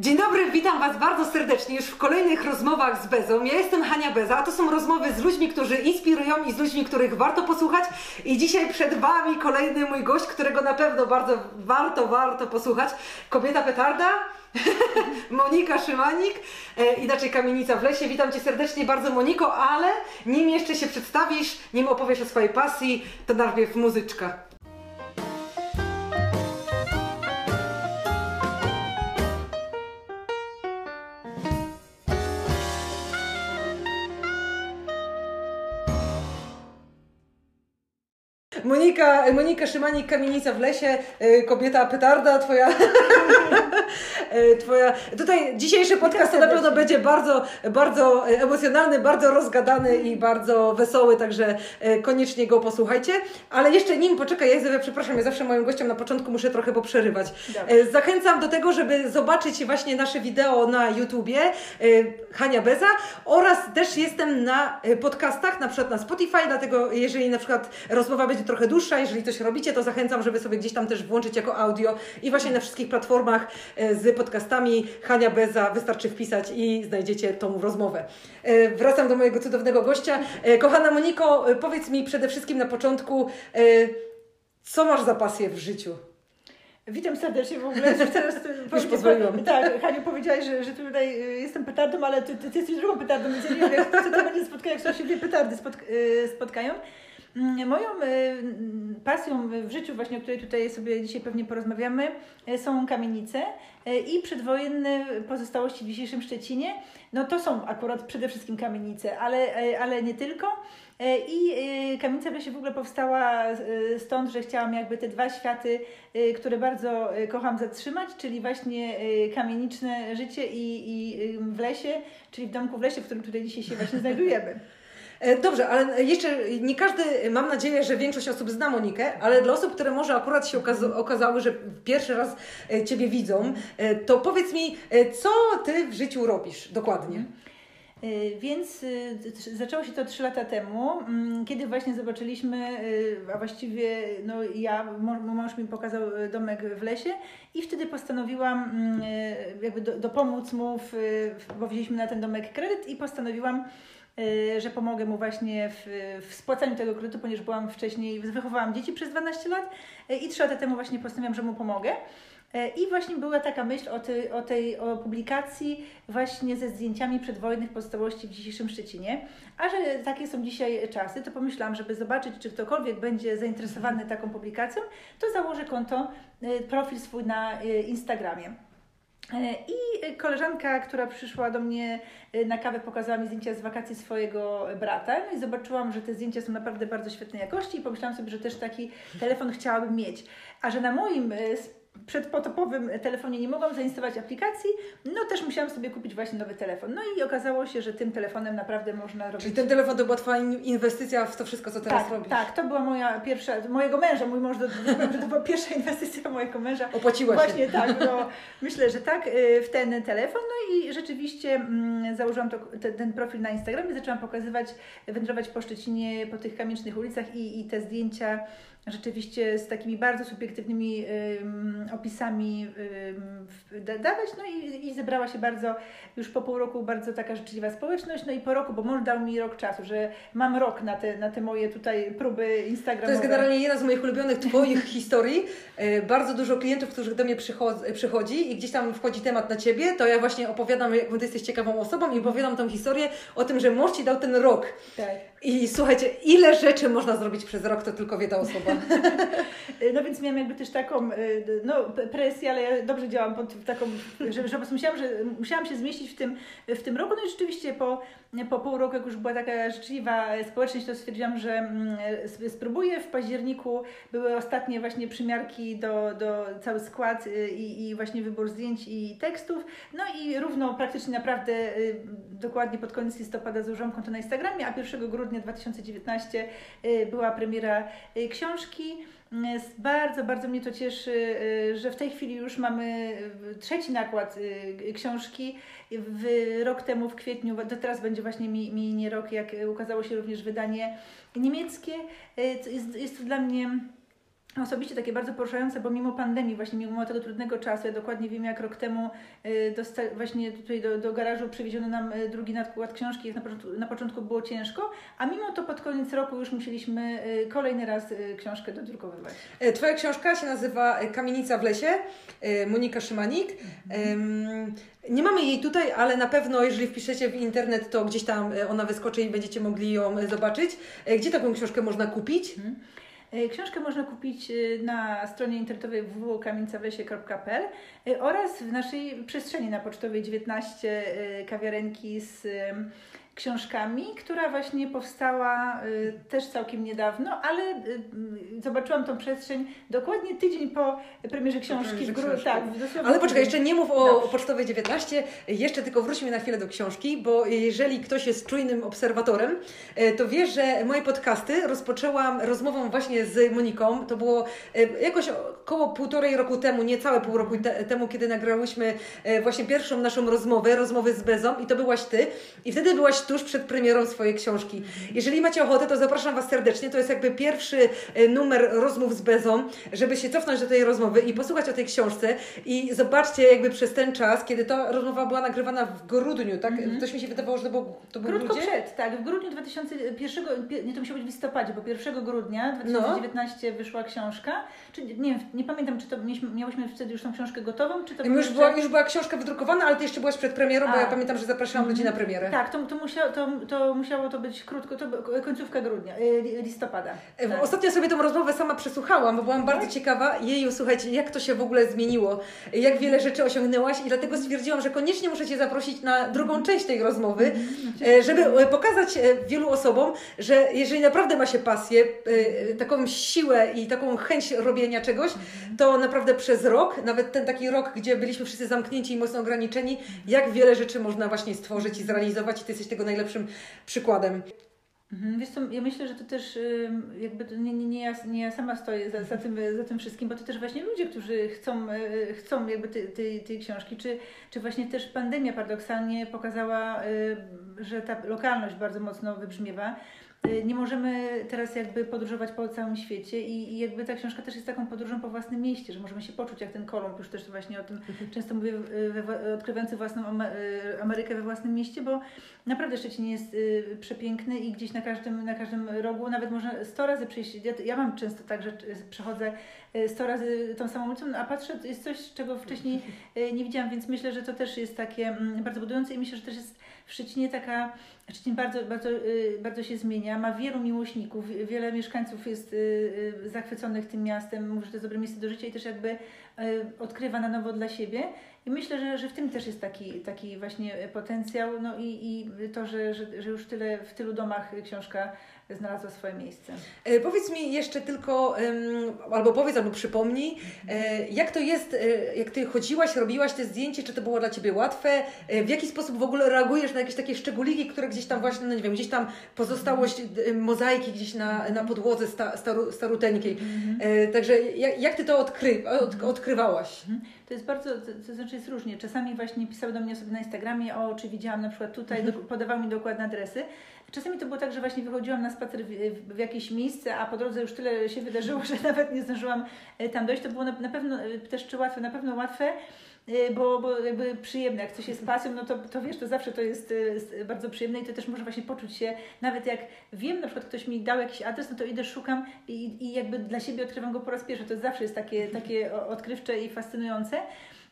Dzień dobry, witam Was bardzo serdecznie już w kolejnych rozmowach z Bezą. Ja jestem Hania Beza, a to są rozmowy z ludźmi, którzy inspirują i z ludźmi, których warto posłuchać. I dzisiaj przed Wami kolejny mój gość, którego na pewno bardzo warto, warto posłuchać. Kobieta petarda, Monika Szymanik, e, inaczej Kamienica w lesie. Witam Cię serdecznie bardzo Moniko, ale nim jeszcze się przedstawisz, nim opowiesz o swojej pasji, to najpierw muzyczka. Monika, Monika Szymanik, Kamienica w lesie, y, kobieta petarda, twoja, y, twoja... Tutaj dzisiejszy podcast to na pewno będzie bardzo, bardzo emocjonalny, bardzo rozgadany i bardzo wesoły, także y, koniecznie go posłuchajcie. Ale jeszcze nim, poczekaj, ja przepraszam, ja zawsze moim gościom na początku muszę trochę poprzerywać. Dobrze. Zachęcam do tego, żeby zobaczyć właśnie nasze wideo na YouTubie Hania Beza oraz też jestem na podcastach, na przykład na Spotify, dlatego jeżeli na przykład rozmowa będzie trochę dłuższa. Jeżeli coś robicie, to zachęcam, żeby sobie gdzieś tam też włączyć jako audio i właśnie na wszystkich platformach e, z podcastami Hania Beza wystarczy wpisać i znajdziecie tą rozmowę. E, wracam do mojego cudownego gościa. E, kochana Moniko, powiedz mi przede wszystkim na początku, co masz za pasję w życiu? Witam serdecznie w ogóle. Teraz, Już pozwoliłam. Tak, Haniu powiedziałaś, że, że tutaj jestem petardą, ale ty, ty, ty jesteś drugą petardą, więc ja nie wiem, co to będzie spotkanie, jak się dwie petardy spotkają. Mm, moją y, pasją w życiu, właśnie o której tutaj sobie dzisiaj pewnie porozmawiamy, y, są kamienice y, i przedwojenne pozostałości w dzisiejszym Szczecinie. No to są akurat przede wszystkim kamienice, ale, ale nie tylko. I kamienica w w ogóle powstała stąd, że chciałam jakby te dwa światy, które bardzo kocham zatrzymać, czyli właśnie kamieniczne życie i, i w lesie, czyli w domku w lesie, w którym tutaj dzisiaj się właśnie znajdujemy. E, dobrze, ale jeszcze nie każdy, mam nadzieję, że większość osób zna Monikę, ale dla osób, które może akurat się okazały, że pierwszy raz e, Ciebie widzą, e, to powiedz mi, co Ty w życiu robisz dokładnie? Więc zaczęło się to trzy lata temu, mm, kiedy właśnie zobaczyliśmy, a właściwie no ja, mąż mi pokazał domek w lesie i wtedy postanowiłam mm, jakby do, dopomóc mu, w, bo wzięliśmy na ten domek kredyt i postanowiłam że pomogę mu właśnie w, w spłacaniu tego kredytu, ponieważ byłam wcześniej, wychowałam dzieci przez 12 lat y, i 3 lata temu właśnie postanowiłam, że mu pomogę. Y, I właśnie była taka myśl o, tej, o tej o publikacji właśnie ze zdjęciami przedwojennych pozostałości w dzisiejszym Szczecinie. A że takie są dzisiaj czasy, to pomyślałam, żeby zobaczyć, czy ktokolwiek będzie zainteresowany taką publikacją, to założę konto, profil swój na Instagramie. E, I koleżanka, która przyszła do mnie e, na kawę, pokazała mi zdjęcia z wakacji swojego brata. No i zobaczyłam, że te zdjęcia są naprawdę bardzo świetnej jakości i pomyślałam sobie, że też taki telefon chciałabym mieć. A że na moim e, przedpotopowym telefonie nie mogłam zainstalować aplikacji, no też musiałam sobie kupić właśnie nowy telefon. No i okazało się, że tym telefonem naprawdę można robić... Czyli ten telefon to była Twoja inwestycja w to wszystko, co teraz tak, robisz? Tak, to była moja pierwsza, mojego męża, mój mąż, że to była pierwsza inwestycja mojego męża. Opłaciła się. Właśnie tak, no, myślę, że tak, y, w ten telefon. No i rzeczywiście mm, założyłam to, ten, ten profil na Instagramie, zaczęłam pokazywać, wędrować po Szczecinie, po tych kamiecznych ulicach i, i te zdjęcia rzeczywiście z takimi bardzo subiektywnymi opisami dawać, no i, i zebrała się bardzo, już po pół roku bardzo taka życzliwa społeczność, no i po roku, bo mąż dał mi rok czasu, że mam rok na te, na te moje tutaj próby Instagramowe. To jest generalnie jedna z moich ulubionych Twoich historii. E, bardzo dużo klientów, którzy do mnie przychodzi i gdzieś tam wchodzi temat na Ciebie, to ja właśnie opowiadam, jak Ty jesteś ciekawą osobą i opowiadam tą historię o tym, że mąż Ci dał ten rok. Tak. I słuchajcie, ile rzeczy można zrobić przez rok, to tylko wie ta osoba. no więc miałam jakby też taką y, no, presję, ale ja dobrze działam pod taką, że, że musiałam, że musiałam się zmieścić w tym, w tym roku. No i rzeczywiście po, po pół roku, jak już była taka życzliwa społeczność, to stwierdziłam, że mm, spróbuję. W październiku były ostatnie właśnie przymiarki do, do cały skład y, i, i właśnie wybór zdjęć i tekstów. No i równo praktycznie naprawdę y, dokładnie pod koniec listopada założyłam konto na Instagramie, a 1 grudnia 2019 była premiera książki książki. Bardzo, bardzo mnie to cieszy, y, że w tej chwili już mamy trzeci nakład y, książki. W, rok temu w kwietniu, to teraz będzie właśnie minie rok, jak ukazało się również wydanie niemieckie. Y, jest, jest to dla mnie osobiście takie bardzo poruszające, bo mimo pandemii, właśnie mimo tego trudnego czasu, ja dokładnie wiem jak rok temu y, dosta- właśnie tutaj do, do garażu przywieziono nam y, drugi nadkład książki, na początku, na początku było ciężko, a mimo to pod koniec roku już musieliśmy y, kolejny raz książkę dodrukowywać. E, Twoja książka się nazywa e, Kamienica w lesie, e, Monika Szymanik. Em, Nie mamy jej tutaj, ale na pewno jeżeli wpiszecie w internet, to gdzieś tam ona wyskoczy i będziecie mogli ją zobaczyć. Gdzie taką książkę można kupić? Y, Książkę można kupić y, na stronie internetowej www.kamienicawlesie.pl y, oraz w naszej przestrzeni na Pocztowej 19 y, kawiarenki z książkami, która właśnie powstała y, też całkiem niedawno, ale y, y, zobaczyłam tą przestrzeń dokładnie tydzień po premierze książki. w gru- tak, dosłownie Ale poczekaj, jeszcze nie mów o Pocztowej 19, jeszcze tylko wróćmy na chwilę do książki, bo jeżeli ktoś jest czujnym obserwatorem, e, to wie, że moje podcasty rozpoczęłam rozmową właśnie z Moniką. To było e, jakoś około półtorej roku temu, niecałe pół roku te, temu, kiedy nagrałyśmy e, właśnie pierwszą naszą rozmowę, rozmowy z Bezą i to byłaś Ty. I wtedy byłaś tuż przed premierą swojej książki. Jeżeli macie ochotę, to zapraszam Was serdecznie. To jest jakby pierwszy e, numer rozmów z Bezą, żeby się cofnąć do tej rozmowy i posłuchać o tej książce i zobaczcie jakby przez ten czas, kiedy ta rozmowa była nagrywana w grudniu, tak? Coś mi się wydawało, że to było, to był Krótko grudzień? przed, tak. W grudniu 2001, pie- nie to musiało być w listopadzie, bo 1 grudnia No. 2019 wyszła książka. Czy, nie nie pamiętam, czy to mieliśmy, miałyśmy wtedy już tą książkę gotową, czy to Już jeszcze- była, już była książka wydrukowana, ale Ty jeszcze byłaś przed premierą, bo A. ja pamiętam, że zapraszałam ludzi na premierę. Tak, to, to, musiało, to, to musiało to być krótko, to końcówka grudnia, y, li- listopada. E, Tak. Ostatnio sobie tą rozmowę sama przesłuchałam, bo byłam bardzo ciekawa. Jeju, słuchajcie, jak to się w ogóle zmieniło, jak wiele rzeczy osiągnęłaś i dlatego stwierdziłam, że koniecznie muszę Cię zaprosić na drugą część tej rozmowy, e, żeby e, pokazać wielu osobom, że jeżeli naprawdę ma się pasję, taką siłę i taką chęć robienia czegoś, to naprawdę przez rok, nawet ten taki rok, gdzie byliśmy wszyscy zamknięci i mocno ograniczeni, jak wiele rzeczy można właśnie stworzyć i zrealizować i Ty jesteś tego najlepszym przykładem. Mhm, Wiesz co, ja myślę, że to też jakby to nie, nie, nie, ja, nie ja sama stoję za, za, tym, za tym wszystkim, bo to też właśnie ludzie, którzy chcą, y, chcą jakby tej, książki, czy, czy właśnie też pandemia paradoksalnie pokazała, że ta lokalność bardzo mocno wybrzmiewa. Y, Nie możemy teraz jakby podróżować po całym świecie i, i jakby ta książka też jest taką podróżą po własnym mieście, że możemy się poczuć jak ten Kolumb, już też właśnie o tym często mówię, y, we, odkrywający własną y, Amerykę we własnym mieście, bo naprawdę Szczecin jest przepiękny i gdzieś na każdym, na każdym rogu nawet można 100 razy przyjść. Ja, ja mam często tak, że przechodzę y, 100 razy tą samą ulicą, no, a patrzę, jest coś, czego wcześniej nie widziałam, więc myślę, że to też jest takie mm, bardzo budujące i myślę, że też jest w Szczecinie taka, Szczecin bardzo, bardzo, y, bardzo się zmienia, ma wielu miłośników, wiele mieszkańców jest y, y, zachwyconych tym miastem, mówi, że to jest dobre miejsce do życia i też jakby odkrywa na nowo dla siebie. I myślę, że, że w tym też jest taki, taki właśnie potencjał, no i, i to, że, że, że już tyle, w tylu domach książka znalazła swoje miejsce. E, Powiedz mi jeszcze tylko, albo powiedz, albo przypomnij, e, jak to jest, e, jak Ty chodziłaś, robiłaś te zdjęcie, czy to było dla Ciebie łatwe? W jaki sposób w ogóle reagujesz na jakieś takie szczególiki, które gdzieś tam właśnie, no nie wiem, gdzieś tam pozostałość e, mozaiki gdzieś na, na podłodze sta, staru, staruteńkiej. E, Także jak, jak Ty to odkry, od, odkrywałaś? Mhm. To jest bardzo, to, to znaczy jest różnie. Czasami właśnie pisały do mnie osoby na Instagramie, o, czy widziałam na przykład tutaj, do, podawały mi dokładne adresy. Czasami to było tak, że właśnie wychodziłam na spacer w, w, jakieś miejsce, a po drodze już tyle się wydarzyło, że nawet nie zdążyłam e, tam dojść. To było na, na pewno e, też czy łatwe, na pewno łatwe, e, bo, bo jakby przyjemne. Jak coś jest pasją, no to, to wiesz, to zawsze to jest bardzo przyjemne i to też można właśnie poczuć się, nawet jak wiem, na przykład ktoś mi dał jakiś adres, no to idę, szukam i, i jakby dla siebie odkrywam go po raz pierwszy. To zawsze jest takie, takie odkrywcze i fascynujące.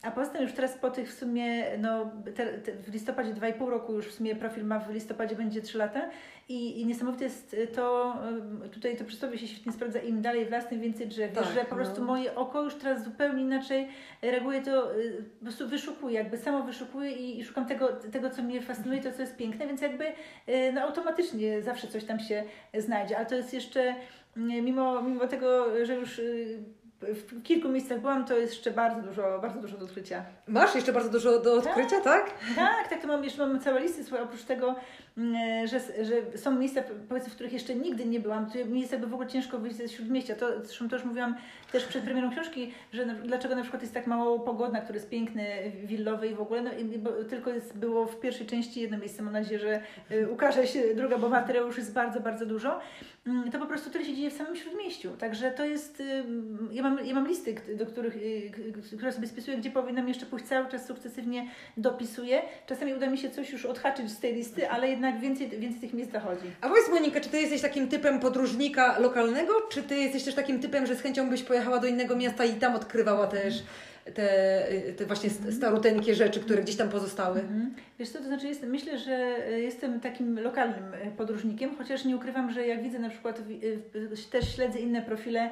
A poza tym już teraz po tych w sumie, no te, te, w listopadzie 2,5 roku już w sumie profil ma, w listopadzie będzie 3 lata i, i niesamowite jest to, tutaj to przysłowie się świetnie sprawdza, im dalej w las, tym więcej drzew. Tak, że po no. prostu moje oko już teraz zupełnie inaczej reaguje, to y, po prostu wyszukuję, jakby samo wyszukuję i, i szukam tego, tego, co mnie fascynuje, to co jest piękne, więc jakby y, no, automatycznie zawsze coś tam się znajdzie, ale to jest jeszcze y, mimo, mimo tego, że już y, w kilku miejscach byłam, to jest jeszcze bardzo dużo, bardzo dużo do odkrycia. Masz jeszcze bardzo dużo do odkrycia, tak? Tak, tak, to mam jeszcze mam całe listy swoje, oprócz tego, że, że są miejsca, powiedzmy, w których jeszcze nigdy nie byłam, to mi jest jakby w ogóle ciężko wyjść ze śródmieścia. To, zresztą to już mówiłam też przed premierą książki, że na, dlaczego na przykład jest tak mało pogodna, który jest piękny, willowy i w ogóle, no, i, bo tylko jest, było w pierwszej części jedno miejsce, mam nadzieję, że y, ukaże się druga, bo materiału już jest bardzo, bardzo dużo. Mm, to po prostu tyle się dzieje w samym śródmieściu. Także to jest, y, ja mam, ja mam listy, do których, y, które sobie spisuję, gdzie powinnam jeszcze pójść cały czas sukcesywnie dopisuję. Czasami uda mi się coś już odhaczyć z tej listy, ale jednak więcej, więcej tych miejsc zachodzi. A powiedz Monika, czy Ty jesteś takim typem podróżnika lokalnego, czy Ty jesteś też takim typem, że z chęcią byś pojechała do innego miasta i tam odkrywała też te, te właśnie staruteńkie rzeczy, które gdzieś tam pozostały? Mhm. Wiesz co, to znaczy jest, myślę, że jestem takim lokalnym e, podróżnikiem, chociaż nie ukrywam, że jak widzę na przykład też śledzę inne profile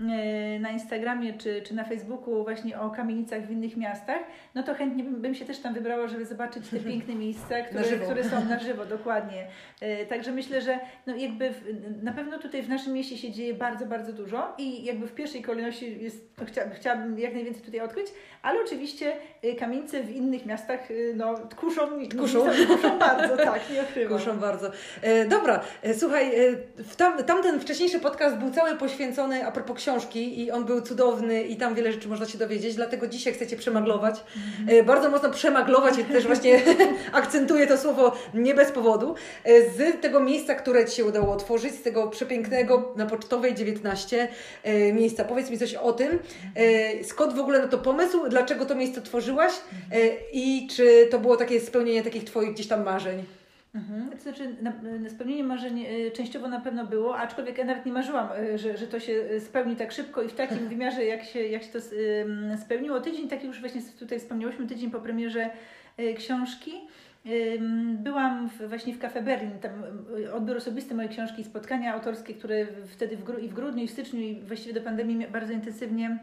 e, na Instagramie czy, czy na Facebooku właśnie o kamienicach w innych miastach, no to chętnie bym, bym się też tam wybrała, żeby zobaczyć te piękne miejsca, które, które są na żywo, dokładnie. E, także myślę, że no jakby w, na pewno tutaj w naszym mieście się dzieje bardzo, bardzo dużo i jakby w pierwszej kolejności jest, no, chcia, chciałabym jak najwięcej tutaj odkryć, ale oczywiście kamienice w innych miastach no, kuszą Kuszą. Kuszą bardzo, tak, nie ukrywam. Kuszą bardzo. E, dobra, e, słuchaj, e, w tam, tamten wcześniejszy podcast był cały poświęcony a propos książki i on był cudowny i tam wiele rzeczy można się dowiedzieć, dlatego dzisiaj chcecie przemaglować. E, bardzo mocno przemaglować i też właśnie akcentuję to słowo nie bez powodu. E, z tego miejsca, które Ci się udało otworzyć, z tego przepięknego na Pocztowej 19 e, miejsca. Powiedz mi coś o tym. skąd w ogóle na to pomysł? Dlaczego to miejsce tworzyłaś? I czy to było takie spełnienie spełnienie takich Twoich gdzieś tam marzeń? Mhm. To znaczy, na, na spełnienie marzeń y, częściowo na pewno było, aczkolwiek ja nawet nie marzyłam, y, że, że to się y, spełni tak szybko i w takim wymiarze, jak się, jak się to spełniło. Tydzień, tak już właśnie tutaj wspomniałyśmy, tydzień po premierze książki. Byłam w, właśnie w Cafe Berlin, tam odbiór osobisty mojej książki i spotkania autorskie, które wtedy w, gru, i w grudniu, i w styczniu, i właściwie do pandemii bardzo intensywnie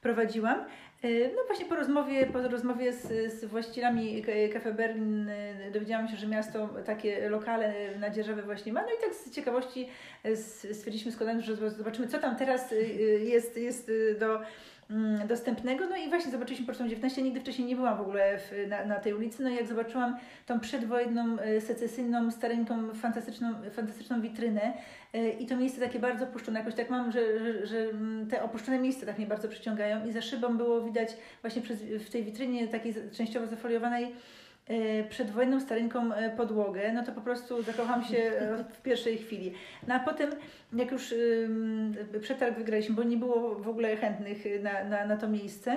prowadziłam. E, no właśnie po rozmowie, po rozmowie z, z właścicielami Cafe Berlin e, dowiedziałam się, że miasto takie lokale na właśnie ma. No i tak z ciekawości e, stwierdziliśmy z że zobaczymy, co tam teraz jest, jest do dostępnego. No i właśnie zobaczyliśmy Pocztą 19. Nigdy wcześniej nie byłam w ogóle w, na, na tej ulicy. No i jak zobaczyłam tą przedwojenną, e, secesyjną, stareńką, fantastyczną, fantastyczną witrynę e, i to miejsce takie bardzo opuszczone. Jakoś tak mam, że, że, że mm, te opuszczone miejsca tak mnie bardzo przyciągają i za szybą było widać właśnie przez, w tej witrynie takiej częściowo zafoliowanej przedwojenną starynką e, podłogę, no to po prostu zakocham się e, w pierwszej chwili. No a potem, jak już przetarg wygraliśmy, bo nie było w ogóle chętnych na, na, na to miejsce,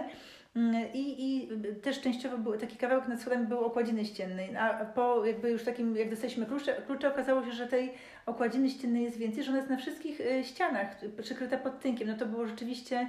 mm, i, I też częściowo był taki kawałek nad schodami był okładziny ściennej, a po jakby już takim, jak dostaliśmy klucze, klucze okazało się, że tej okładziny ściennej jest więcej, że ona jest na wszystkich ścianach przykryta pod tynkiem. No to było rzeczywiście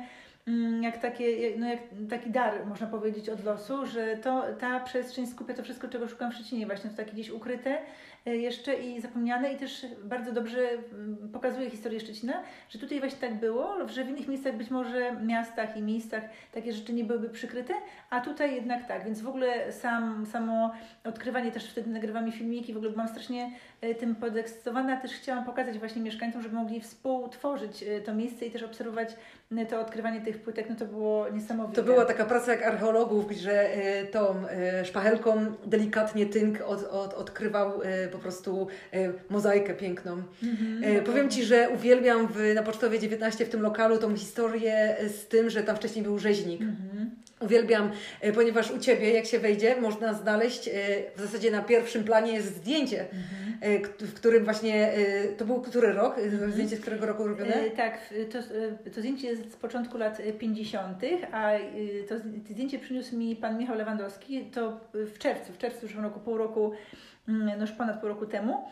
jak, takie, no jak taki dar, można powiedzieć, od losu, że to, ta przestrzeń skupia to wszystko, czego szukam w Szczecinie. Właśnie to takie gdzieś ukryte e, jeszcze i zapomniane. I też bardzo dobrze mm, pokazuje historię Szczecina, że tutaj właśnie tak było, że w innych miejscach, być może miastach i miejscach takie rzeczy nie byłyby przykryte, a tutaj jednak tak, więc w ogóle sam, samo odkrywanie, też wtedy nagrywamy filmiki, w ogóle byłam strasznie e, tym podekscytowana, też chciałam pokazać właśnie mieszkańcom, żeby mogli współtworzyć e, to miejsce i też obserwować to odkrywanie tych płytek, no to było niesamowite. To była taka praca jak archeologów, że e, tą szpachelką delikatnie tynk od, od, odkrywał po prostu mozaikę piękną. Mhm, powiem Ci, że uwielbiam w, na Pocztowie 19 w tym lokalu tą historię z tym, że tam wcześniej był rzeźnik. Mhm. Uwielbiam, e, ponieważ u Ciebie, jak się wejdzie, można znaleźć, e, w zasadzie na pierwszym planie jest zdjęcie, mhm. w którym właśnie, to był który rok? Mhm. Zdjęcie z którego roku robione? Tak, to, to zdjęcie jest z początku lat 50., a to zdjęcie przyniósł mi Pan Michał Lewandowski, to w czerwcu, w czerwcu już roku, pół roku, mm, no już ponad pół roku temu.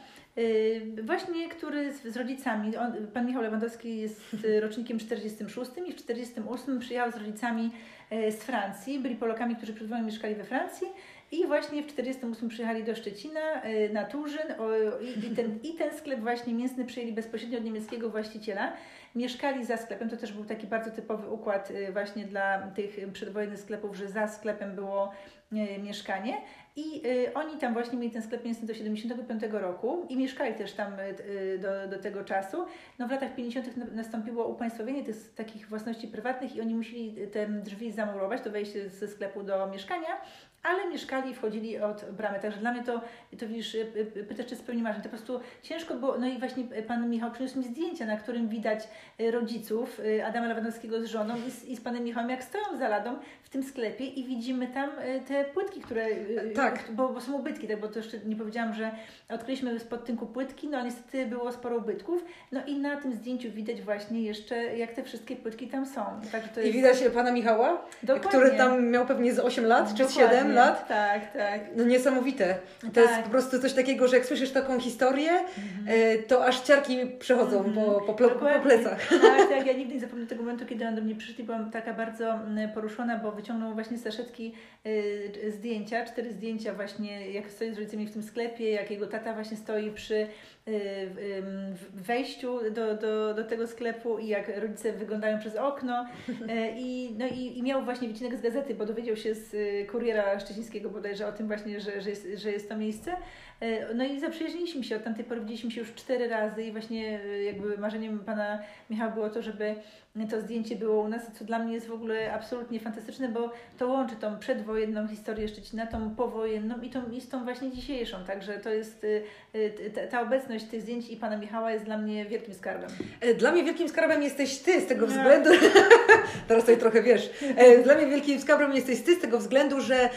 Właśnie, który z, z rodzicami, on, pan Michał Lewandowski jest rocznikiem 46 i w 48 przyjechał z rodzicami E, z Francji. Byli Polakami, którzy przed wojną mieszkali we Francji i właśnie w 1948 przyjechali do Szczecina e, na Turzyn i ten, i ten sklep właśnie mięsny przejęli bezpośrednio od niemieckiego właściciela. Mieszkali za sklepem. To też był taki bardzo typowy układ y, właśnie dla tych przedwojennych sklepów, że za sklepem było y, mieszkanie. I y, oni tam właśnie mieli ten sklep mięsny do 75 roku i mieszkali też tam do, do tego czasu. No w latach 50. na- nastąpiło upaństwowienie tych takich własności prywatnych i oni musieli te drzwi zamurować, to wejście ze sklepu do mieszkania, ale mieszkali i wchodzili od bramy. Także dla mnie to, to widzisz, y, y, pytasz, czy spełni marzeń. To po prostu ciężko było. No i właśnie pan Michał przyniósł mi zdjęcia, na którym widać y, rodziców y, Adama Lewandowskiego z żoną i z, i z panem Michałem, jak stoją za ladą tym sklepie i widzimy tam y, te płytki, które. y, Tak. Bo, bo są ubytki, tak, bo to jeszcze nie powiedziałam, że odkryliśmy spod tynku płytki, no ale niestety było sporo ubytków. No i na tym zdjęciu widać właśnie jeszcze, jak te wszystkie płytki tam są. Także to I jest... widać pana Michała, Dokładnie. który tam miał pewnie z 8 lat czy Dokładnie. 7 lat. Tak, tak. No niesamowite. To Tak. jest po prostu coś takiego, że jak słyszysz taką historię, e, to aż ciarki przechodzą po, po, ple- po Dokładnie. plecach. Tak, tak, ja nigdy nie zapomnę tego momentu, kiedy on do mnie przyszedł i byłam taka bardzo mm, poruszona, bo wyciągnął właśnie saszetki y, zdjęcia, cztery zdjęcia właśnie, jak stoi z rodzicami w tym sklepie, jak jego tata właśnie stoi przy wejściu do, do, do tego sklepu i jak rodzice wyglądają przez okno E, i, no i, i miał właśnie wycinek z gazety, bo dowiedział się z y, kuriera szczecińskiego bodajże o tym właśnie, że, że, jest, że jest to miejsce. E, No i zaprzyjaźniliśmy się, od tamtej pory widzieliśmy się już cztery razy i właśnie y, jakby marzeniem pana Michała było to, żeby to zdjęcie było u nas, co dla mnie jest w ogóle absolutnie fantastyczne, bo to łączy tą przedwojenną historię Szczecina, tą powojenną i tą, i z tą właśnie dzisiejszą. Także to jest y, y, ta, ta obecność tych zdjęć i pana Michała jest dla mnie wielkim skarbem. E, Dla mnie wielkim skarbem jesteś ty z tego No. względu. teraz tutaj trochę wiesz. E, Dla mnie wielkim skarbem jesteś ty z tego względu, że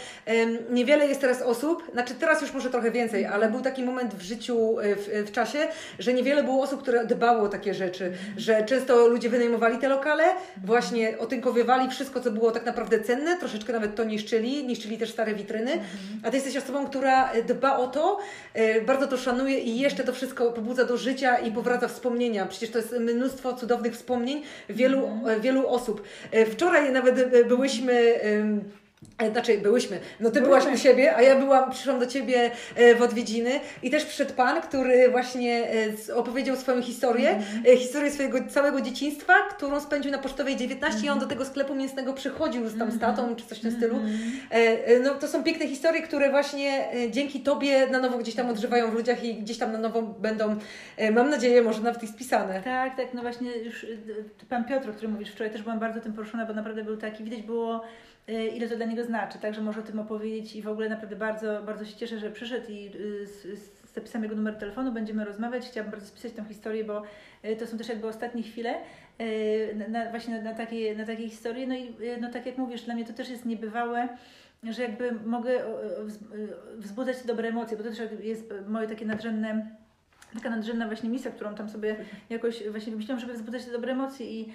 niewiele jest teraz osób, znaczy teraz już może trochę więcej, ale był taki moment w życiu, e, w, w czasie, że niewiele było osób, które dbało o takie rzeczy, że często ludzie wynajmowali te lokale, właśnie otynkowiewali wszystko, co było tak naprawdę cenne, troszeczkę nawet to niszczyli, niszczyli też stare witryny, a ty jesteś osobą, która dba o to, bardzo to szanuje i jeszcze to wszystko pobudza do życia i powraca wspomnienia. Przecież to jest mnóstwo cudownych wspomnień wielu, e, wielu osób. E, Wczoraj nawet e, byłyśmy. E, Znaczy, byłyśmy. No ty byłaś u siebie, a ja byłam, przyszłam do ciebie e, w odwiedziny. I też przyszedł pan, który właśnie e, opowiedział swoją historię, e, historię swojego całego dzieciństwa, którą spędził na Pocztowej 19 i on do tego sklepu mięsnego przychodził z tam z tatą, czy coś w tym stylu. E, No to są piękne historie, które właśnie dzięki Tobie na nowo gdzieś tam odżywają w ludziach i gdzieś tam na nowo będą, mam nadzieję, może nawet i spisane. Tak, tak, no właśnie już pan Piotr, o którym mówisz wczoraj, też byłam bardzo tym poruszona, bo naprawdę był taki, widać było ile to dla niego znaczy, także może o tym opowiedzieć i w ogóle naprawdę bardzo, bardzo się cieszę, że przyszedł i y, z, z zapisam jego numer telefonu, będziemy rozmawiać. Chciałabym bardzo spisać tę historię, bo y, to są też jakby ostatnie chwile y, na, na, właśnie na, takie, na takie historie. No i y, no tak jak mówisz, dla mnie to też jest niebywałe, że jakby mogę y, wzbudzać dobre emocje, bo to też jest moje takie nadrzędne taka nadrzędna właśnie misja, którą tam sobie jakoś właśnie wymyśliłam, żeby wzbudzać te dobre emocje i y,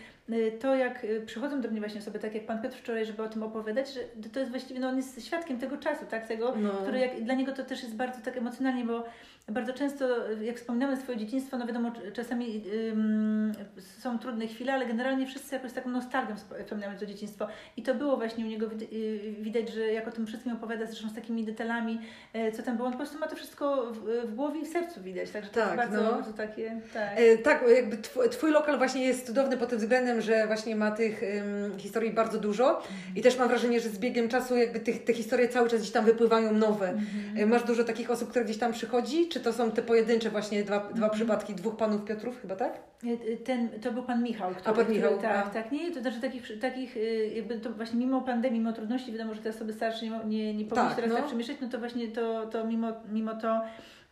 to jak y, przychodzą do mnie właśnie osoby, tak jak Pan Piotr wczoraj, żeby o tym opowiadać, że to jest właściwie, no on jest świadkiem tego czasu, tak, tego, No. który jak, dla niego to też jest bardzo tak emocjonalnie, bo bardzo często y, jak wspominamy swoje dzieciństwo, no wiadomo, czasami ym, są trudne chwile, ale generalnie wszyscy jakoś z taką nostalgią sp- wspominamy to dzieciństwo i to było właśnie u niego wid- y, widać, że jak o tym wszystkim opowiada, zresztą z takimi detalami, y, co tam było, on po prostu ma to wszystko w, w głowie i w sercu widać, także to Tak, jest bardzo, no. bardzo takie, tak. E, tak, jakby twój, twój lokal właśnie jest cudowny pod tym względem, że właśnie ma tych ym, historii bardzo dużo i też mam wrażenie, że z biegiem czasu jakby tych, te historie cały czas gdzieś tam wypływają nowe. E, Masz dużo takich osób, które gdzieś tam przychodzi, czy to są te pojedyncze właśnie dwa, dwa przypadki dwóch panów Piotrów chyba, tak? Y, Ten, to był pan Michał, który, pan Michał, który, tak, a. tak, nie, to znaczy takich, takich y, jakby to właśnie mimo pandemii, mimo trudności, wiadomo, że te osoby starsze nie, nie, nie powinny Tak, się teraz no. tak przemieszczać, no to właśnie to, to mimo, mimo to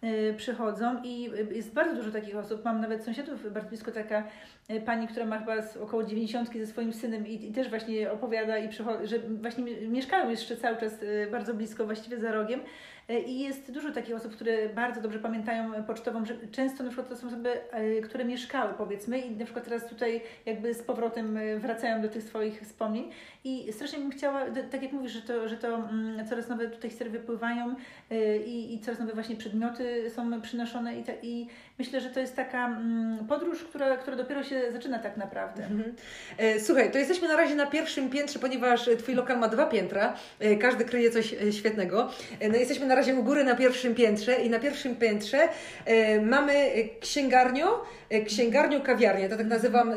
y, przychodzą i y, jest bardzo dużo takich osób. Mam nawet sąsiadów, bardzo blisko taka y, pani, która ma chyba około 90 ze swoim synem i, i też właśnie opowiada i że właśnie mi- mieszkają jeszcze cały czas y, bardzo blisko, właściwie za rogiem. Y, I jest dużo takich osób, które bardzo dobrze pamiętają pocztową, że często na przykład to są osoby, które mieszkały powiedzmy i na przykład teraz tutaj jakby z powrotem wracają do tych swoich wspomnień i strasznie bym chciała, tak jak mówisz, że to, że to mm, coraz nowe tutaj historie wypływają i, i coraz nowe właśnie przedmioty są przynoszone i, te, i myślę, że to jest taka mm, podróż, która, która dopiero się zaczyna tak naprawdę. Mhm. E, słuchaj, to jesteśmy na razie na pierwszym piętrze, ponieważ Twój lokal ma dwa piętra, e, każdy kryje coś e, świetnego. No jesteśmy na razie u góry na pierwszym piętrze i na pierwszym piętrze mamy księgarnię, księgarnią kawiarnię, to tak nazywam,